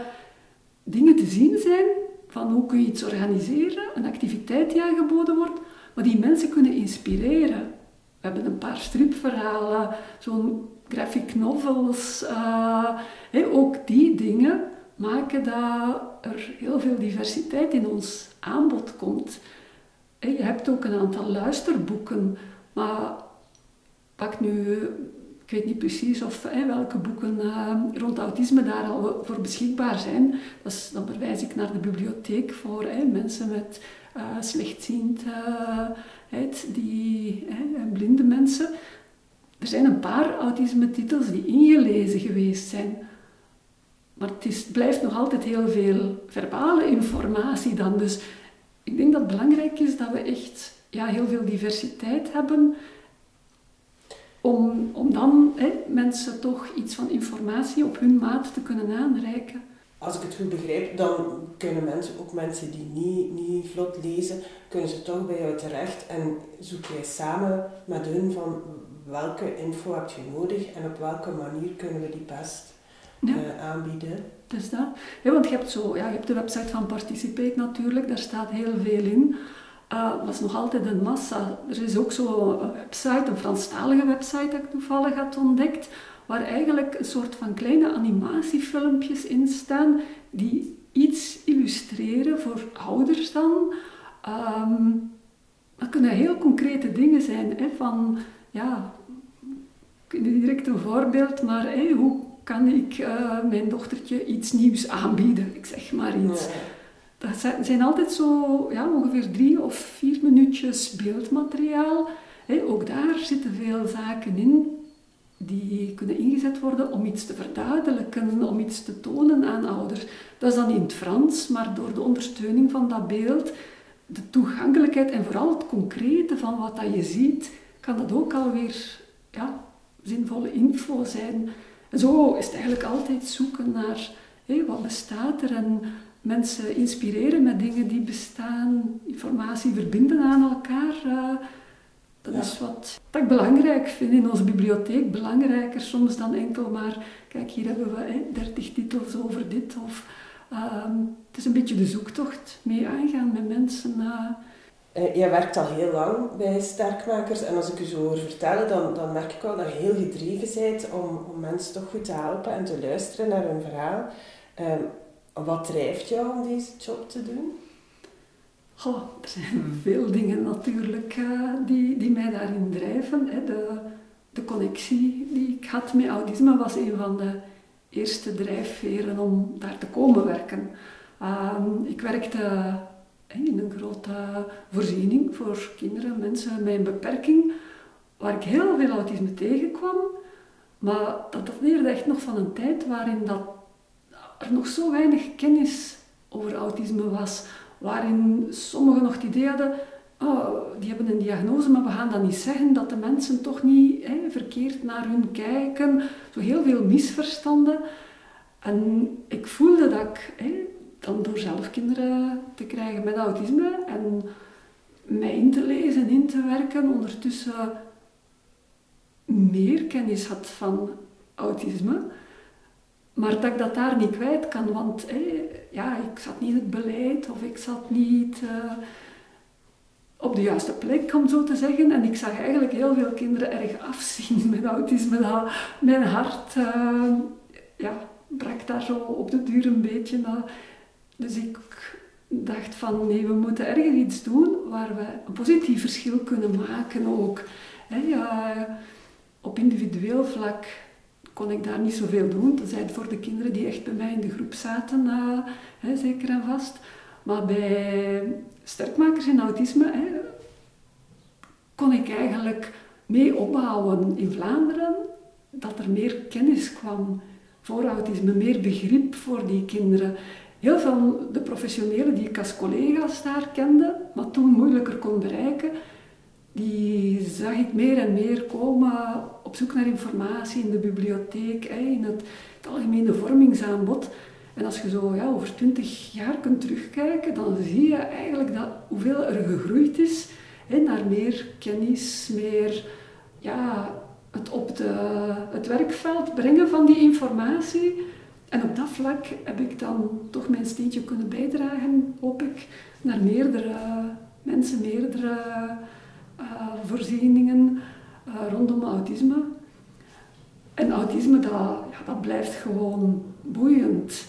dingen te zien zijn van hoe kun je iets organiseren, een activiteit die aangeboden wordt, maar die mensen kunnen inspireren. We hebben een paar stripverhalen, zo'n graphic novels, uh, ook die dingen maken dat er heel veel diversiteit in ons aanbod komt. Je hebt ook een aantal luisterboeken, maar pak nu, ik weet niet precies of welke boeken uh, rond autisme daar al voor beschikbaar zijn. Dus dan verwijs ik naar de bibliotheek voor mensen met uh, slechtziendheid, die, blinde mensen. Er zijn een paar autisme-titels die ingelezen geweest zijn. Maar het is, blijft nog altijd heel veel verbale informatie dan. Dus ik denk dat het belangrijk is dat we echt ja, heel veel diversiteit hebben. Om, om dan mensen toch iets van informatie op hun maat te kunnen aanreiken. Als ik het goed begrijp, dan kunnen mensen, ook mensen die niet, niet vlot lezen, kunnen ze toch bij jou terecht en zoek jij samen met hun van welke info heb je nodig en op welke manier kunnen we die best ja. uh, aanbieden. Dus dat. Ja, want je hebt, zo, ja, je hebt de website van Participate natuurlijk, daar staat heel veel in. Uh, dat is nog altijd een massa. Er is ook zo'n website, een Franstalige website dat ik toevallig had ontdekt, waar eigenlijk een soort van kleine animatiefilmpjes in staan die iets illustreren voor ouders dan. Um, dat kunnen heel concrete dingen zijn, hè, van ja, niet direct een voorbeeld, maar hoe kan ik uh, mijn dochtertje iets nieuws aanbieden? Ik zeg maar iets. Dat zijn altijd zo ja, ongeveer drie of vier minuutjes beeldmateriaal. ook daar zitten veel zaken in die kunnen ingezet worden om iets te verduidelijken, om iets te tonen aan ouders. Dat is dan in het Frans, maar door de ondersteuning van dat beeld, de toegankelijkheid en vooral het concrete van wat dat je ziet, kan dat ook alweer ja, zinvolle info zijn. En zo is het eigenlijk altijd zoeken naar hé, wat bestaat er en mensen inspireren met dingen die bestaan, informatie verbinden aan elkaar. Uh, dat is wat ik belangrijk vind in onze bibliotheek. Belangrijker soms dan enkel maar, kijk hier hebben we dertig titels over dit. Of, uh, het is een beetje de zoektocht mee aangaan met mensen. Uh, jij werkt al heel lang bij sterkmakers en als ik u zo hoor vertellen, dan, dan merk ik wel dat je heel gedreven bent om, om mensen toch goed te helpen en te luisteren naar hun verhaal. Uh, wat drijft jou om deze job te doen? Er zijn veel dingen natuurlijk uh, die, die mij daarin drijven. Hè. De, de connectie die ik had met autisme was een van de eerste drijfveren om daar te komen werken. Ehm, ik werkte in een grote voorziening voor kinderen, mensen met een beperking, waar ik heel veel autisme tegenkwam. Maar dat dateerde echt nog van een tijd waarin dat er nog zo weinig kennis over autisme was. Waarin sommigen nog het idee hadden, oh, die hebben een diagnose, maar we gaan dat niet zeggen, dat de mensen toch niet hè, verkeerd naar hun kijken. Zo heel veel misverstanden. En ik voelde dat ik hè, dan door zelf kinderen te krijgen met autisme en mij in te lezen, in te werken, ondertussen meer kennis had van autisme, maar dat ik dat daar niet kwijt kan, want ja, ik zat niet in het beleid of ik zat niet uh, op de juiste plek, om zo te zeggen. En ik zag eigenlijk heel veel kinderen erg afzien met autisme. Mijn hart uh, ja, brak daar zo op de duur een beetje. Uh, dus ik dacht van nee, we moeten ergens iets doen waar we een positief verschil kunnen maken ook. op individueel vlak kon ik daar niet zoveel doen. Zijn voor de kinderen die echt bij mij in de groep zaten, uh, zeker en vast. Maar bij sterkmakers in autisme kon ik eigenlijk mee opbouwen in Vlaanderen dat er meer kennis kwam voor autisme, meer begrip voor die kinderen. Heel veel de professionelen die ik als collega's daar kende, maar toen moeilijker kon bereiken, die zag ik meer en meer komen op zoek naar informatie in de bibliotheek, in het, het algemene vormingsaanbod. En als je zo ja, over twintig jaar kunt terugkijken, dan zie je eigenlijk dat hoeveel er gegroeid is hè, naar meer kennis, meer ja, het op de, het werkveld brengen van die informatie. En op dat vlak heb ik dan toch mijn steentje kunnen bijdragen, hoop ik, naar meerdere mensen, meerdere uh, voorzieningen uh, rondom autisme. En autisme, dat, dat blijft gewoon boeiend.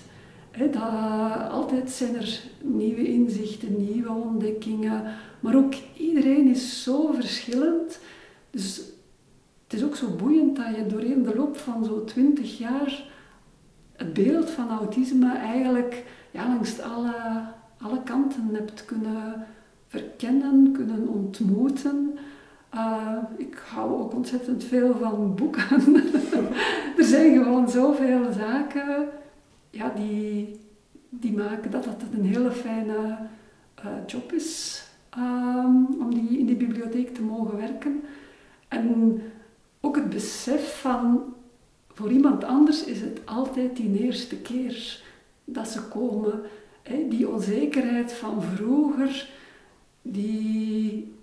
Dat, altijd zijn er nieuwe inzichten, nieuwe ontdekkingen. Maar ook iedereen is zo verschillend. Dus het is ook zo boeiend dat je doorheen de loop van zo'n twintig jaar het beeld van autisme eigenlijk ja, langs alle, alle kanten hebt kunnen verkennen, kunnen ontmoeten. Uh, ik hou ook ontzettend veel van boeken. er zijn gewoon zoveel zaken ja, die, die maken dat het een hele fijne uh, job is um, om die, in die bibliotheek te mogen werken. En ook het besef van voor iemand anders is het altijd die eerste keer dat ze komen. Hè, die onzekerheid van vroeger, die,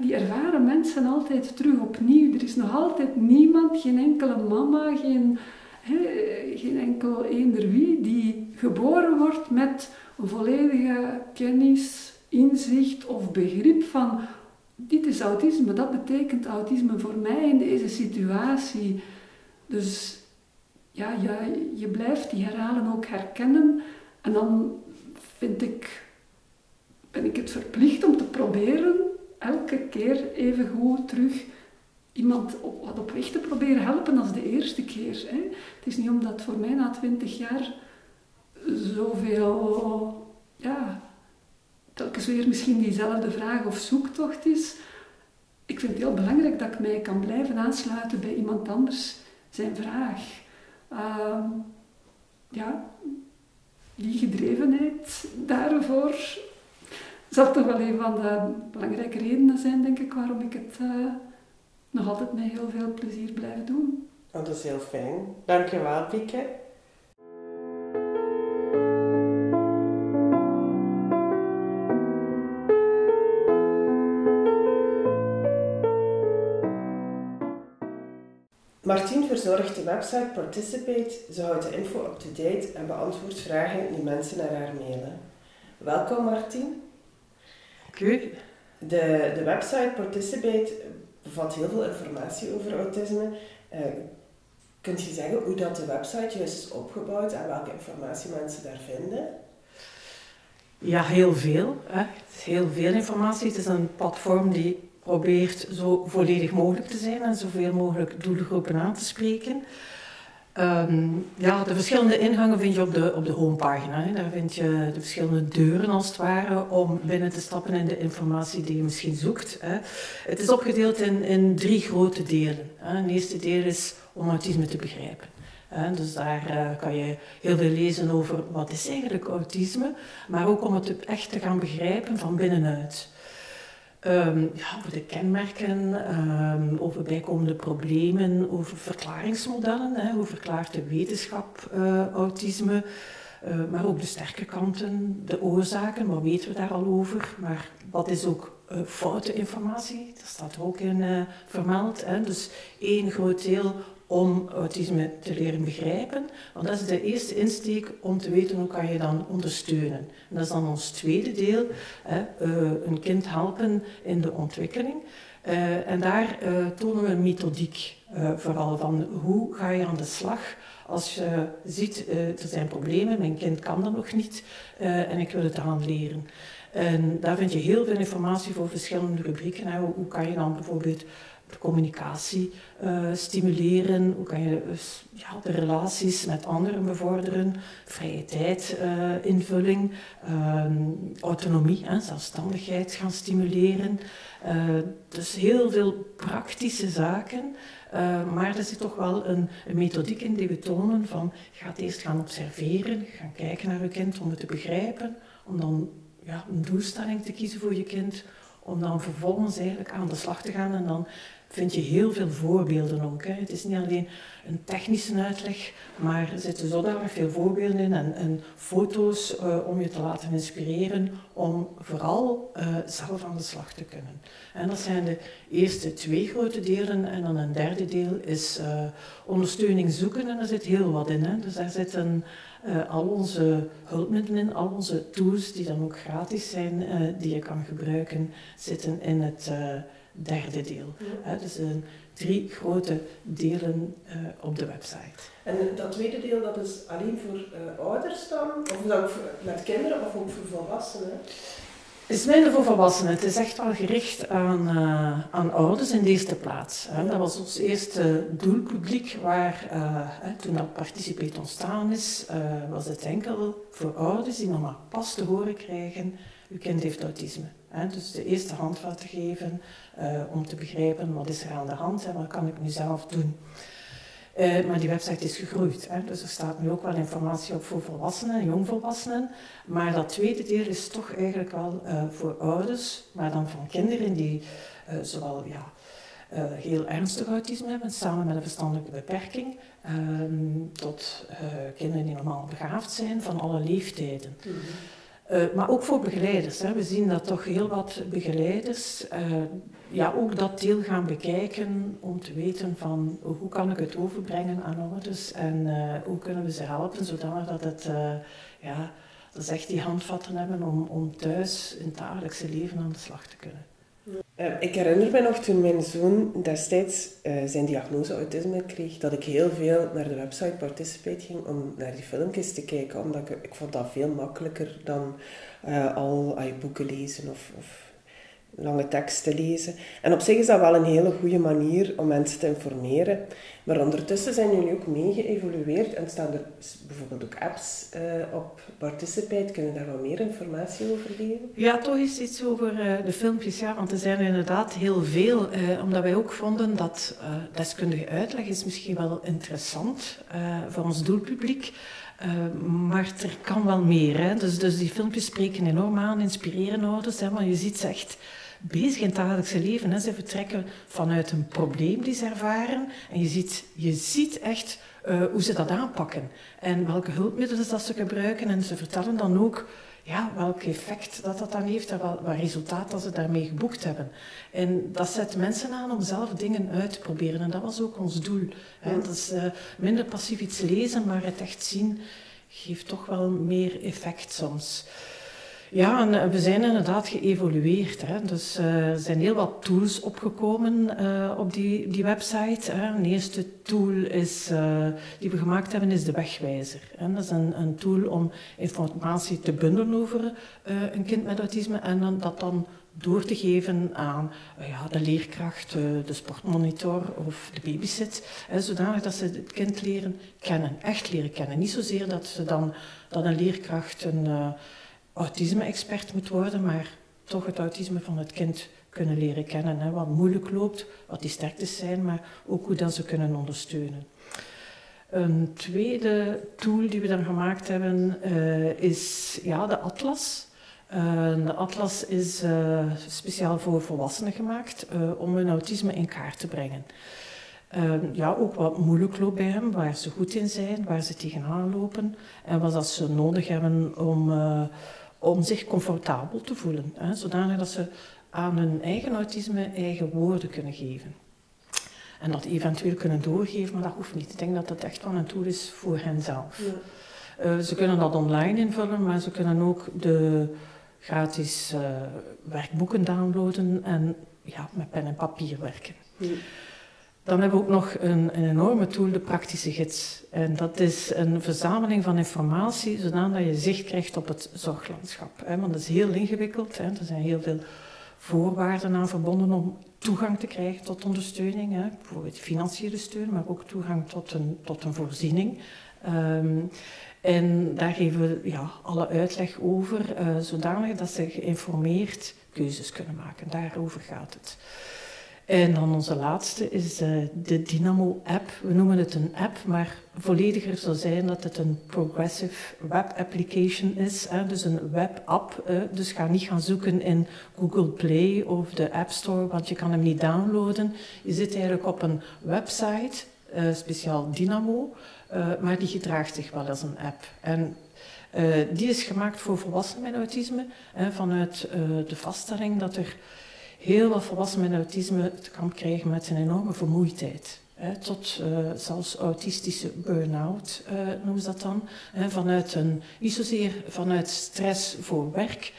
die ervaren mensen altijd terug opnieuw. Er is nog altijd niemand, geen enkele mama, geen, hè, geen enkel eender wie, die geboren wordt met een volledige kennis, inzicht of begrip van dit is autisme, dat betekent autisme voor mij in deze situatie. Dus ja, je, je blijft die herhalen ook herkennen en dan vind ik, ben ik het verplicht om te proberen elke keer even goed terug iemand op, wat op weg te proberen helpen als de eerste keer. Hè. Het is niet omdat voor mij na twintig jaar zoveel, ja, telkens weer misschien diezelfde vraag of zoektocht is. Ik vind het heel belangrijk dat ik mij kan blijven aansluiten bij iemand anders zijn vraag. Uh, ja, die gedrevenheid daarvoor zal toch wel een van de belangrijke redenen zijn, denk ik, waarom ik het uh, nog altijd met heel veel plezier blijf doen. Dat is heel fijn. Dankjewel, Pieke. Martien verzorgt de website Participate. Ze houdt de info up-to-date en beantwoordt vragen die mensen naar haar mailen. Welkom Martien. Oké. De, de website Participate bevat heel veel informatie over autisme. Uh, kunt je zeggen hoe dat de website juist is opgebouwd en welke informatie mensen daar vinden? Ja, heel veel. Hè. Heel veel informatie. Het is een platform die probeert zo volledig mogelijk te zijn en zoveel mogelijk doelgroepen aan te spreken. Ehm, ja, de verschillende ingangen vind je op de, op de homepagina. Hè. Daar vind je de verschillende deuren als het ware om binnen te stappen in de informatie die je misschien zoekt. Hè. Het is opgedeeld in, in drie grote delen. Hè. Het eerste deel is om autisme te begrijpen. Hè. Dus daar uh, kan je heel veel lezen over wat is eigenlijk autisme, maar ook om het echt te gaan begrijpen van binnenuit. Um, ja, over de kenmerken, um, over bijkomende problemen, over verklaringsmodellen. Hè, hoe verklaart de wetenschap uh, autisme? maar ook de sterke kanten, de oorzaken, wat weten we daar al over, maar wat is ook foute informatie, dat staat ook in vermeld. Hè? Dus één groot deel om autisme te leren begrijpen. Want dat is de eerste insteek om te weten hoe kan je dan ondersteunen. En dat is dan ons tweede deel, hè, een kind helpen in de ontwikkeling. Uh, en daar uh, tonen we een methodiek vooral van hoe ga je aan de slag als je ziet er zijn problemen, mijn kind kan dat nog niet en ik wil het aan leren. En daar vind je heel veel informatie voor verschillende rubrieken. Hoe kan je dan bijvoorbeeld communicatie uh, stimuleren? Hoe kan je dus, ja, de relaties met anderen bevorderen? Vrije tijd, uh, invulling, uh, autonomie, hè, zelfstandigheid gaan stimuleren. dus heel veel praktische zaken. maar er zit toch wel een, methodiek in die we tonen van gaat eerst gaan observeren, gaan kijken naar je kind om het te begrijpen, om dan ja, een doelstelling te kiezen voor je kind, om dan vervolgens eigenlijk aan de slag te gaan en dan vind je heel veel voorbeelden ook. Het is niet alleen een technische uitleg, maar er zitten zodanig veel voorbeelden in en, en foto's uh, om je te laten inspireren om vooral uh, zelf aan de slag te kunnen. En dat zijn de eerste twee grote delen en dan een derde deel is uh, ondersteuning zoeken en daar zit heel wat in. Hè. Dus daar zitten al onze hulpmiddelen in, al onze tools die dan ook gratis zijn, die je kan gebruiken, zitten in het derde deel. Ja. dus een, drie grote delen uh, op de website. En dat tweede deel, dat is alleen voor uh, ouders dan? Of dan voor, met kinderen of ook voor volwassenen? Het is minder voor volwassenen. Het is echt wel gericht aan, uh, aan ouders in deze plaats. Hè. Dat was ons eerste doelpubliek waar, toen dat Participate ontstaan is, was het enkel voor ouders die nog maar pas te horen krijgen, uw kind heeft autisme. Dus de eerste handvatten geven, uh, om te begrijpen wat is er aan de hand en wat kan ik nu zelf doen. Uh, maar die website is gegroeid, hè, dus er staat nu ook wel informatie op voor volwassenen en jongvolwassenen. Maar dat tweede deel is toch eigenlijk wel uh, voor ouders, maar dan van kinderen die zowel ja, heel ernstig autisme hebben, samen met een verstandelijke beperking, ehm, tot kinderen die normaal begaafd zijn van alle leeftijden. -hmm. Uh, maar ook voor begeleiders. Hè. We zien dat toch heel wat begeleiders uh, ja, ook dat deel gaan bekijken om te weten van hoe kan ik het overbrengen aan ouders en uh, hoe kunnen we ze helpen zodanig dat het, ja, dat ze echt die handvatten hebben om, om thuis in het dagelijkse leven aan de slag te kunnen. Ik herinner me nog toen mijn zoon destijds zijn diagnose autisme kreeg, dat ik heel veel naar de website Participate ging om naar die filmpjes te kijken, omdat ik, vond dat veel makkelijker dan uh, al uh, boeken lezen of, of lange teksten lezen. En op zich is dat wel een hele goede manier om mensen te informeren. Maar ondertussen zijn jullie ook mee geëvolueerd en staan er bijvoorbeeld ook apps uh, op Participate. Kunnen daar wat meer informatie over geven? Ja, toch eens iets over uh, de filmpjes, ja, want er zijn er inderdaad heel veel. Uh, omdat wij ook vonden dat deskundige uitleg is misschien wel interessant voor ons doelpubliek. Maar er kan wel meer. Hè? Dus, dus die filmpjes spreken enorm aan, inspireren ouders. Hè? Want je ziet ze echt bezig in het dagelijkse leven. Hè. Ze vertrekken vanuit een probleem die ze ervaren. En je ziet, je ziet echt uh, hoe ze dat aanpakken. En welke hulpmiddelen dat ze gebruiken. En ze vertellen dan ook ja, welk effect dat, dat dan heeft en wat, wat resultaat dat ze daarmee geboekt hebben. En dat zet mensen aan om zelf dingen uit te proberen. En dat was ook ons doel. Hè. Dat is uh, minder passief iets lezen, maar het echt zien geeft toch wel meer effect soms. Ja, en eh, we zijn inderdaad geëvolueerd. Hè. Dus uh, er zijn heel wat tools opgekomen uh, op die, die website. Hè. Een eerste tool is, die we gemaakt hebben is de wegwijzer. Hè. Dat is een, een tool om informatie te bundelen over een kind met autisme en dan, dat dan door te geven aan ja, de leerkracht, de sportmonitor of de babysit. Hè, zodanig dat ze het kind leren kennen, echt leren kennen. Niet zozeer dat, ze dan, dat een leerkracht een autisme-expert moet worden, maar toch het autisme van het kind kunnen leren kennen. Hè, wat moeilijk loopt, wat die sterktes zijn, maar ook hoe dat ze kunnen ondersteunen. Een tweede tool die we dan gemaakt hebben uh, is ja, de Atlas. Uh, de Atlas is uh, speciaal voor volwassenen gemaakt om hun autisme in kaart te brengen. Ehm, ja, ook wat moeilijk loopt bij hem, waar ze goed in zijn, waar ze tegenaan lopen en wat dat ze nodig hebben om, om zich comfortabel te voelen. Hè, zodanig dat ze aan hun eigen autisme eigen woorden kunnen geven. En dat eventueel kunnen doorgeven, maar dat hoeft niet. Ik denk dat dat echt wel een tool is voor henzelf. Ja. Uh, ze kunnen dat online invullen, maar ze kunnen ook de gratis uh, werkboeken downloaden en ja, met pen en papier werken. Ja. Dan hebben we ook nog een, een, enorme tool, de praktische gids. En dat is een verzameling van informatie, zodat je zicht krijgt op het zorglandschap. Want dat is heel ingewikkeld. Er zijn heel veel voorwaarden aan verbonden om toegang te krijgen tot ondersteuning. Bijvoorbeeld financiële steun, maar ook toegang tot een, tot een voorziening. Um, en daar geven we ja, alle uitleg over, uh, zodanig dat ze geïnformeerd keuzes kunnen maken. Daarover gaat het. En dan onze laatste is uh, de Dynamo-app. We noemen het een app, maar vollediger zou zijn dat het een Progressive Web Application is. Hè, dus een webapp. Dus ga niet gaan zoeken in Google Play of de App Store, want je kan hem niet downloaden. Je zit eigenlijk op een website, uh, speciaal Dynamo, maar die gedraagt zich wel als een app. En die is gemaakt voor volwassenen met autisme, vanuit de vaststelling dat er heel wat volwassenen met autisme te kamp krijgen met een enorme vermoeidheid. Tot uh, zelfs autistische burn-out uh, noemen ze dat dan. Vanuit een, niet zozeer vanuit stress voor werk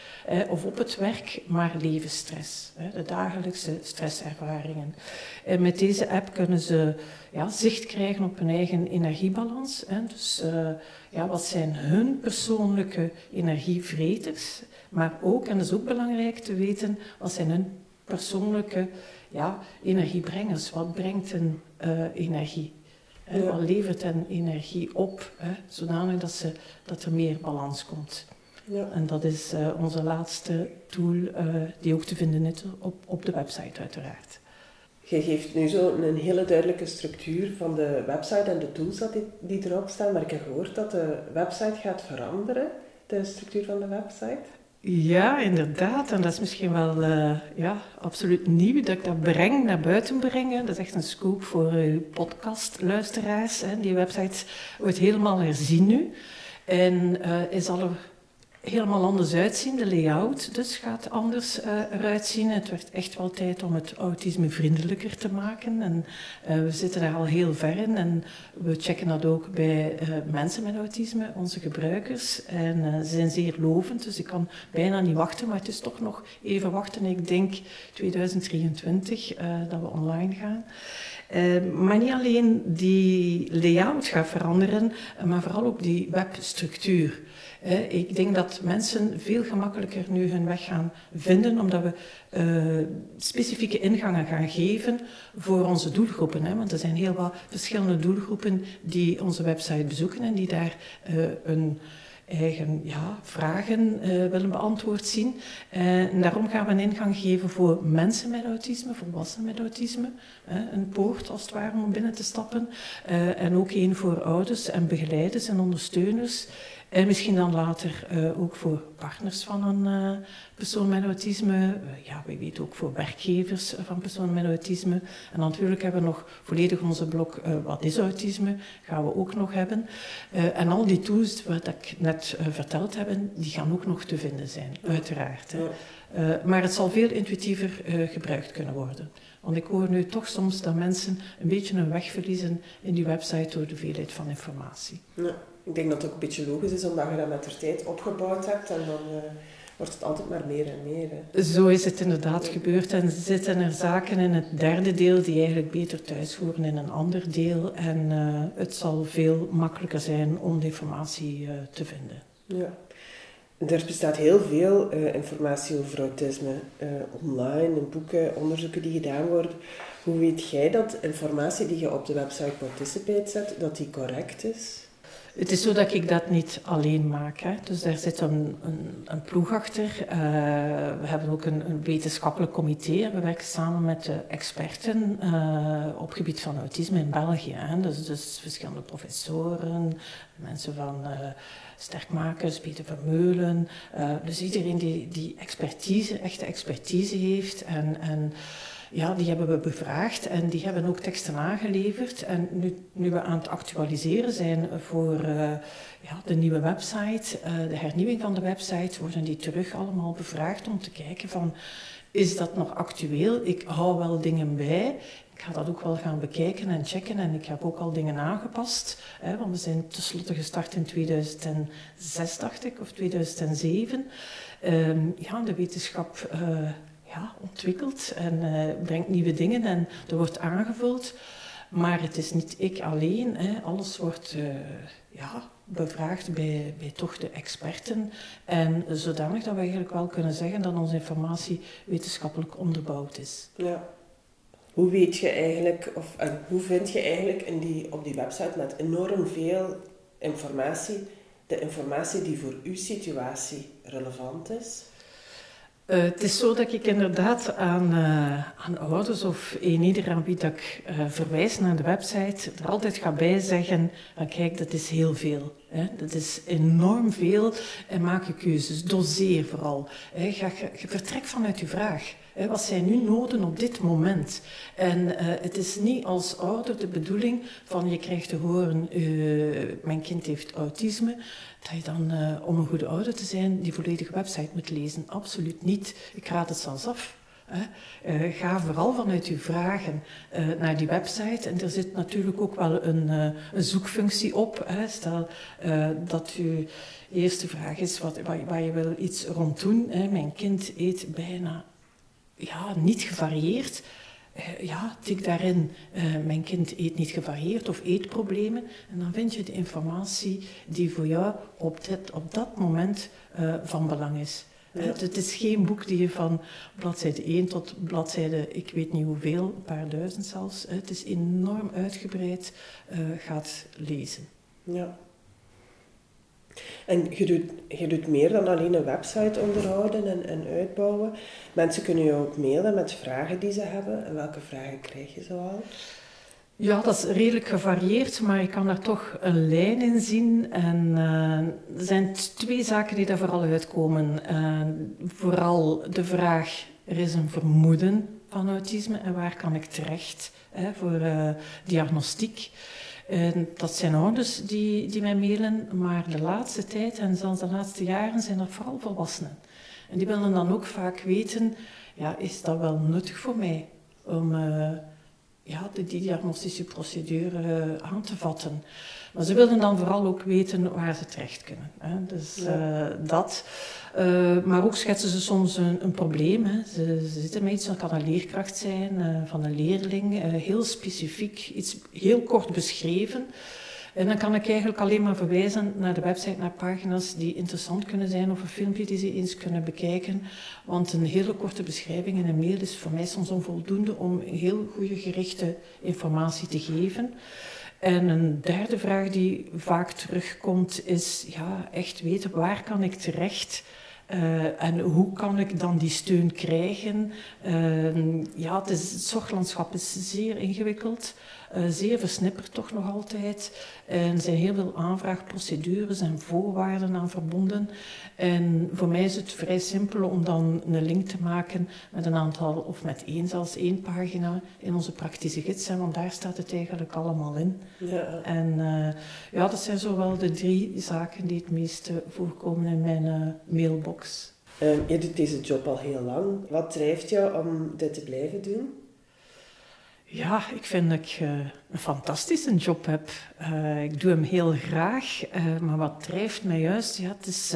of op het werk, maar levensstress. De dagelijkse stresservaringen. En met deze app kunnen ze ja, zicht krijgen op hun eigen energiebalans. Dus uh, ja, wat zijn hun persoonlijke energievreters? Maar ook, en dat is ook belangrijk te weten, wat zijn hun persoonlijke ja, energiebrengers. Wat brengt een uh, energie? Ja. Wat levert een energie op? Hè, zodanig dat, ze, dat er meer balans komt. Ja. En dat is uh, onze laatste tool, uh, die ook te vinden is op, op de website uiteraard. Je geeft nu zo een hele duidelijke structuur van de website en de tools die, die erop staan, maar ik heb gehoord dat de website gaat veranderen, de structuur van de website. Ja, inderdaad. En dat is misschien wel uh, ja, absoluut nieuw dat ik dat breng, naar buiten breng. Dat is echt een scoop voor uh, podcastluisteraars. Hè. Die website wordt helemaal herzien nu. En uh, is al helemaal anders uitzien. De layout dus gaat anders uh, eruit zien. Het werd echt wel tijd om het autisme vriendelijker te maken. En uh, we zitten daar al heel ver in. En we checken dat ook bij uh, mensen met autisme, onze gebruikers. En ze zijn zeer lovend, dus ik kan bijna niet wachten. Maar het is toch nog even wachten. Ik denk 2023 dat we online gaan. Maar niet alleen die layout gaat veranderen, maar vooral ook die webstructuur. Ik denk dat mensen veel gemakkelijker nu hun weg gaan vinden, omdat we uh, specifieke ingangen gaan geven voor onze doelgroepen. Want er zijn heel wat verschillende doelgroepen die onze website bezoeken en die daar een eigen ja, vragen uh, willen beantwoord zien. En daarom gaan we een ingang geven voor mensen met autisme, volwassenen met autisme. Een poort als het ware om binnen te stappen. en ook één voor ouders en begeleiders en ondersteuners. En misschien dan later uh, ook voor partners van een uh, persoon met autisme. Uh, ja, wie weet ook voor werkgevers van personen met autisme. En natuurlijk hebben we nog volledig onze blok Wat is autisme? Gaan we ook nog hebben. en al die tools wat ik net verteld heb, die gaan ook nog te vinden zijn, uiteraard. Hè. maar het zal veel intuïtiever gebruikt kunnen worden. Want ik hoor nu toch soms dat mensen een beetje hun weg verliezen in die website door de veelheid van informatie. Ja ik denk dat het ook een beetje logisch is, omdat je dat met de tijd opgebouwd hebt en dan uh, wordt het altijd maar meer en meer. Hè. Zo is het inderdaad gebeurd en zitten er zaken in het derde deel die eigenlijk beter thuis horen in een ander deel en uh, het zal veel makkelijker zijn om de informatie uh, te vinden. Ja. Er bestaat heel veel informatie over autisme online, in boeken, onderzoeken die gedaan worden. Hoe weet jij dat informatie die je op de website Participate zet, dat die correct is? Het is zo dat ik dat niet alleen maak. Hè. Dus daar zit een, een, een ploeg achter. Uh, we hebben ook een, een, wetenschappelijk comité. We werken samen met de experten uh, op gebied van autisme in België. Hè. Dus, dus verschillende professoren, mensen van uh, sterkmakers, Peter Vermeulen. dus iedereen die, die expertise, echte expertise heeft en, en ja, die hebben we bevraagd en die hebben ook teksten aangeleverd. En nu, nu we aan het actualiseren zijn voor uh, ja, de nieuwe website, uh, de hernieuwing van de website, worden die terug allemaal bevraagd om te kijken van, is dat nog actueel? Ik hou wel dingen bij. Ik ga dat ook wel gaan bekijken en checken en ik heb ook al dingen aangepast. Hè, want we zijn tenslotte gestart in 2006, dacht ik, of 2007. Um, ja, de wetenschap uh, ja, ontwikkelt en uh, brengt nieuwe dingen en er wordt aangevuld. Maar het is niet ik alleen. Hè. Alles wordt uh, ja, bevraagd bij, bij toch de experten. En zodanig dat we eigenlijk wel kunnen zeggen dat onze informatie wetenschappelijk onderbouwd is. Ja. Hoe weet je eigenlijk, of hoe vind je eigenlijk in die, op die website met enorm veel informatie, de informatie die voor uw situatie relevant is? Uh, het is zo dat ik inderdaad aan, uh, aan ouders of een ieder aan wie dat ik uh, verwijs naar de website er altijd ga bij zeggen, kijk, dat is heel veel. Hè. Dat is enorm veel en maak je keuzes. Doseer vooral. Hè. Ga, je vertrek vanuit je vraag. Hè. Wat zijn nu noden op dit moment? En het is niet als ouder de bedoeling van je krijgt te horen, mijn kind heeft autisme dat je dan, uh, om een goede ouder te zijn, die volledige website moet lezen. Absoluut niet. Ik raad het zelfs af. Uh, ga vooral vanuit uw vragen uh, naar die website. En er zit natuurlijk ook wel een, een zoekfunctie op. Hè. Stel dat uw eerste vraag is wat, waar, waar, je wil iets rond doen. Hè. Mijn kind eet bijna ja, niet gevarieerd. Uh, ja, tik daarin, uh, mijn kind eet niet gevarieerd of eetproblemen. En dan vind je de informatie die voor jou op, dit, op dat moment uh, van belang is. Ja. het is geen boek die je van bladzijde 1 tot bladzijde, ik weet niet hoeveel, een paar duizend zelfs. Het is enorm uitgebreid, gaat lezen. Ja. En je doet, je doet meer dan alleen een website onderhouden en, en uitbouwen. Mensen kunnen je ook mailen met vragen die ze hebben. En welke vragen krijg je zoal? Ja, dat is redelijk gevarieerd, maar je kan daar toch een lijn in zien. En uh, er zijn twee zaken die daar vooral uitkomen. Uh, vooral de vraag, er is een vermoeden van autisme en waar kan ik terecht hè, voor uh, diagnostiek. En dat zijn ouders die, die mij mailen, maar de laatste tijd en zelfs de laatste jaren zijn dat vooral volwassenen. En die willen dan ook vaak weten, ja, is dat wel nuttig voor mij om uh, ja, die, die diagnostische procedure uh, aan te vatten. Maar ze willen dan vooral ook weten waar ze terecht kunnen. Hè. Dus uh, dat. Uh, maar ook schetsen ze soms een, een probleem. Hè. Ze, ze, zitten met iets, dat kan een leerkracht zijn uh, van een leerling, heel specifiek, iets heel kort beschreven. En dan kan ik eigenlijk alleen maar verwijzen naar de website, naar pagina's die interessant kunnen zijn of een filmpje die ze eens kunnen bekijken. Want een hele korte beschrijving in een mail is voor mij soms onvoldoende om heel goede gerichte informatie te geven. En een derde vraag die vaak terugkomt is ja, echt weten waar kan ik terecht uh, en hoe kan ik dan die steun krijgen? Uh, ja, het, het zorglandschap is zeer ingewikkeld. Uh, zeer versnipperd toch nog altijd. En er zijn heel veel aanvraagprocedures en voorwaarden aan verbonden. En voor mij is het vrij simpel om dan een link te maken met een aantal, of met één, zelfs één pagina in onze praktische gids. Want daar staat het eigenlijk allemaal in. Ja. En uh, ja, dat zijn zowel de drie zaken die het meest voorkomen in mijn uh, mailbox. Um, je doet deze job al heel lang. Wat drijft jou om dit te blijven doen? Ja, ik vind dat ik uh, een fantastische job heb. Uh, ik doe hem heel graag, uh, maar wat drijft mij juist? Ja, het is,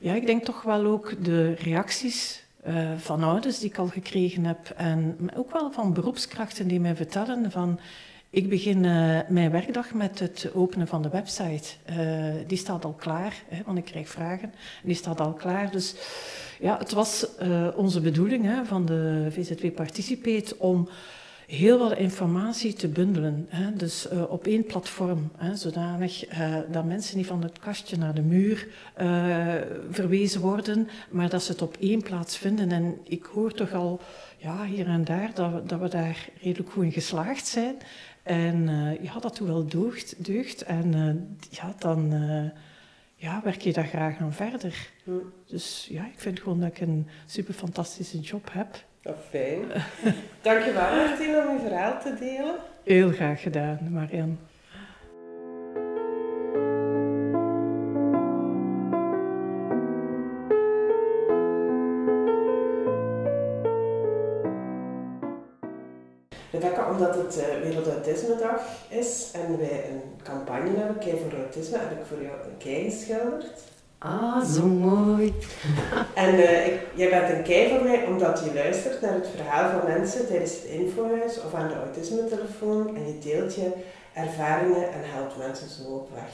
ja, ik denk toch wel ook de reacties van ouders die ik al gekregen heb. En ook wel van beroepskrachten die mij vertellen van... Ik begin mijn werkdag met het openen van de website. die staat al klaar, hè, want ik krijg vragen. Die staat al klaar, dus... Ja, het was onze bedoeling hè, van de VZW Participate om heel wat informatie te bundelen. Hè? Dus uh, op één platform, hè? zodanig uh, dat mensen niet van het kastje naar de muur uh, verwezen worden, maar dat ze het op één plaats vinden. En ik hoor toch al ja, hier en daar dat we, dat we daar redelijk goed in geslaagd zijn. En ja, dat doet wel deugd. deugd. En ja, dan ja, werk je daar graag aan verder. Dus ja, ik vind gewoon dat ik een super fantastische job heb. Dat fijn. Dankjewel Martien om je verhaal te delen. Heel graag gedaan, Marian. Rebecca, omdat het uh, Wereldautisme-dag is en wij een campagne hebben, Kei voor Autisme, heb ik voor jou een kei geschilderd. Ah, zo mooi. en uh, ik, jij bent een kei voor mij omdat je luistert naar het verhaal van mensen tijdens het infohuis of aan de autisme-telefoon en je deelt je ervaringen en helpt mensen zo op weg.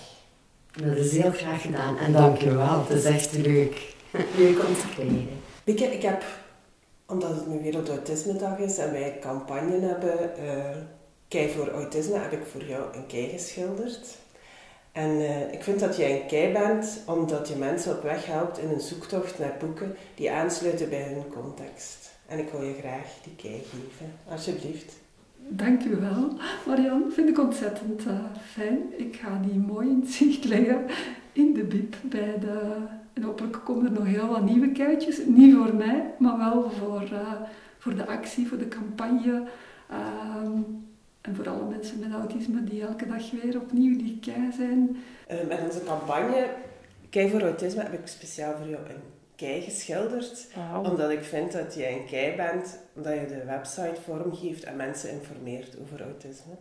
Dat is heel graag gedaan en dank je wel. Het is echt leuk. Leuk om te krijgen. Bieke, ik heb omdat het nu Wereldautisme-dag is en wij een campagne hebben, uh, Kei voor Autisme, heb ik voor jou een kei geschilderd. En uh, ik vind dat jij een kei bent omdat je mensen op weg helpt in een zoektocht naar boeken die aansluiten bij hun context. En ik wil je graag die kei geven, alsjeblieft. Dank u wel, Marianne. Vind ik ontzettend uh, fijn. Ik ga die mooi in zicht leggen in de bib bij de en hopelijk komen er nog heel wat nieuwe keitjes. Niet voor mij, maar wel voor, uh, voor de actie, voor de campagne. Um, en voor alle mensen met autisme die elke dag weer opnieuw die kei zijn. Uh, met onze campagne Kei voor Autisme heb ik speciaal voor jou een kei geschilderd. Wow. Omdat ik vind dat jij een kei bent, omdat je de website vormgeeft en mensen informeert over autisme.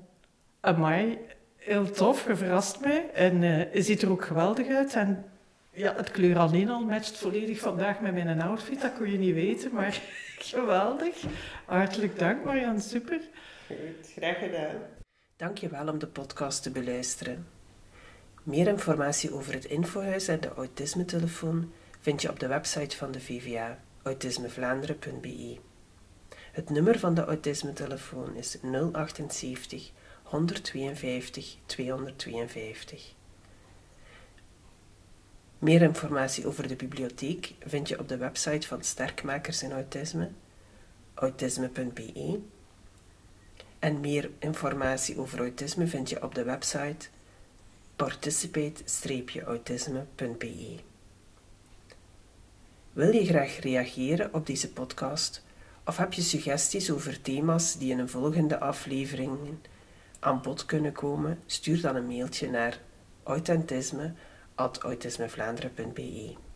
Amai, heel tof, je verrast mij. En uh, je ziet er ook geweldig uit. En ja, het kleur alleen al matcht volledig vandaag met mijn outfit. Dat kon je niet weten, maar geweldig. Hartelijk dank, Marianne. Super. Goed, graag gedaan. Dank je wel om de podcast te beluisteren. Meer informatie over het infohuis en de autisme-telefoon vind je op de website van de VVA, autismevlaanderen.be. Het nummer van de autisme-telefoon is 078 152 252. Meer informatie over de bibliotheek vind je op de website van Sterkmakers in Autisme, autisme.be. En meer informatie over autisme vind je op de website participate-autisme.be. Wil je graag reageren op deze podcast of heb je suggesties over thema's die in een volgende aflevering aan bod kunnen komen? Stuur dan een mailtje naar authentisme at autismevlaanderen.be.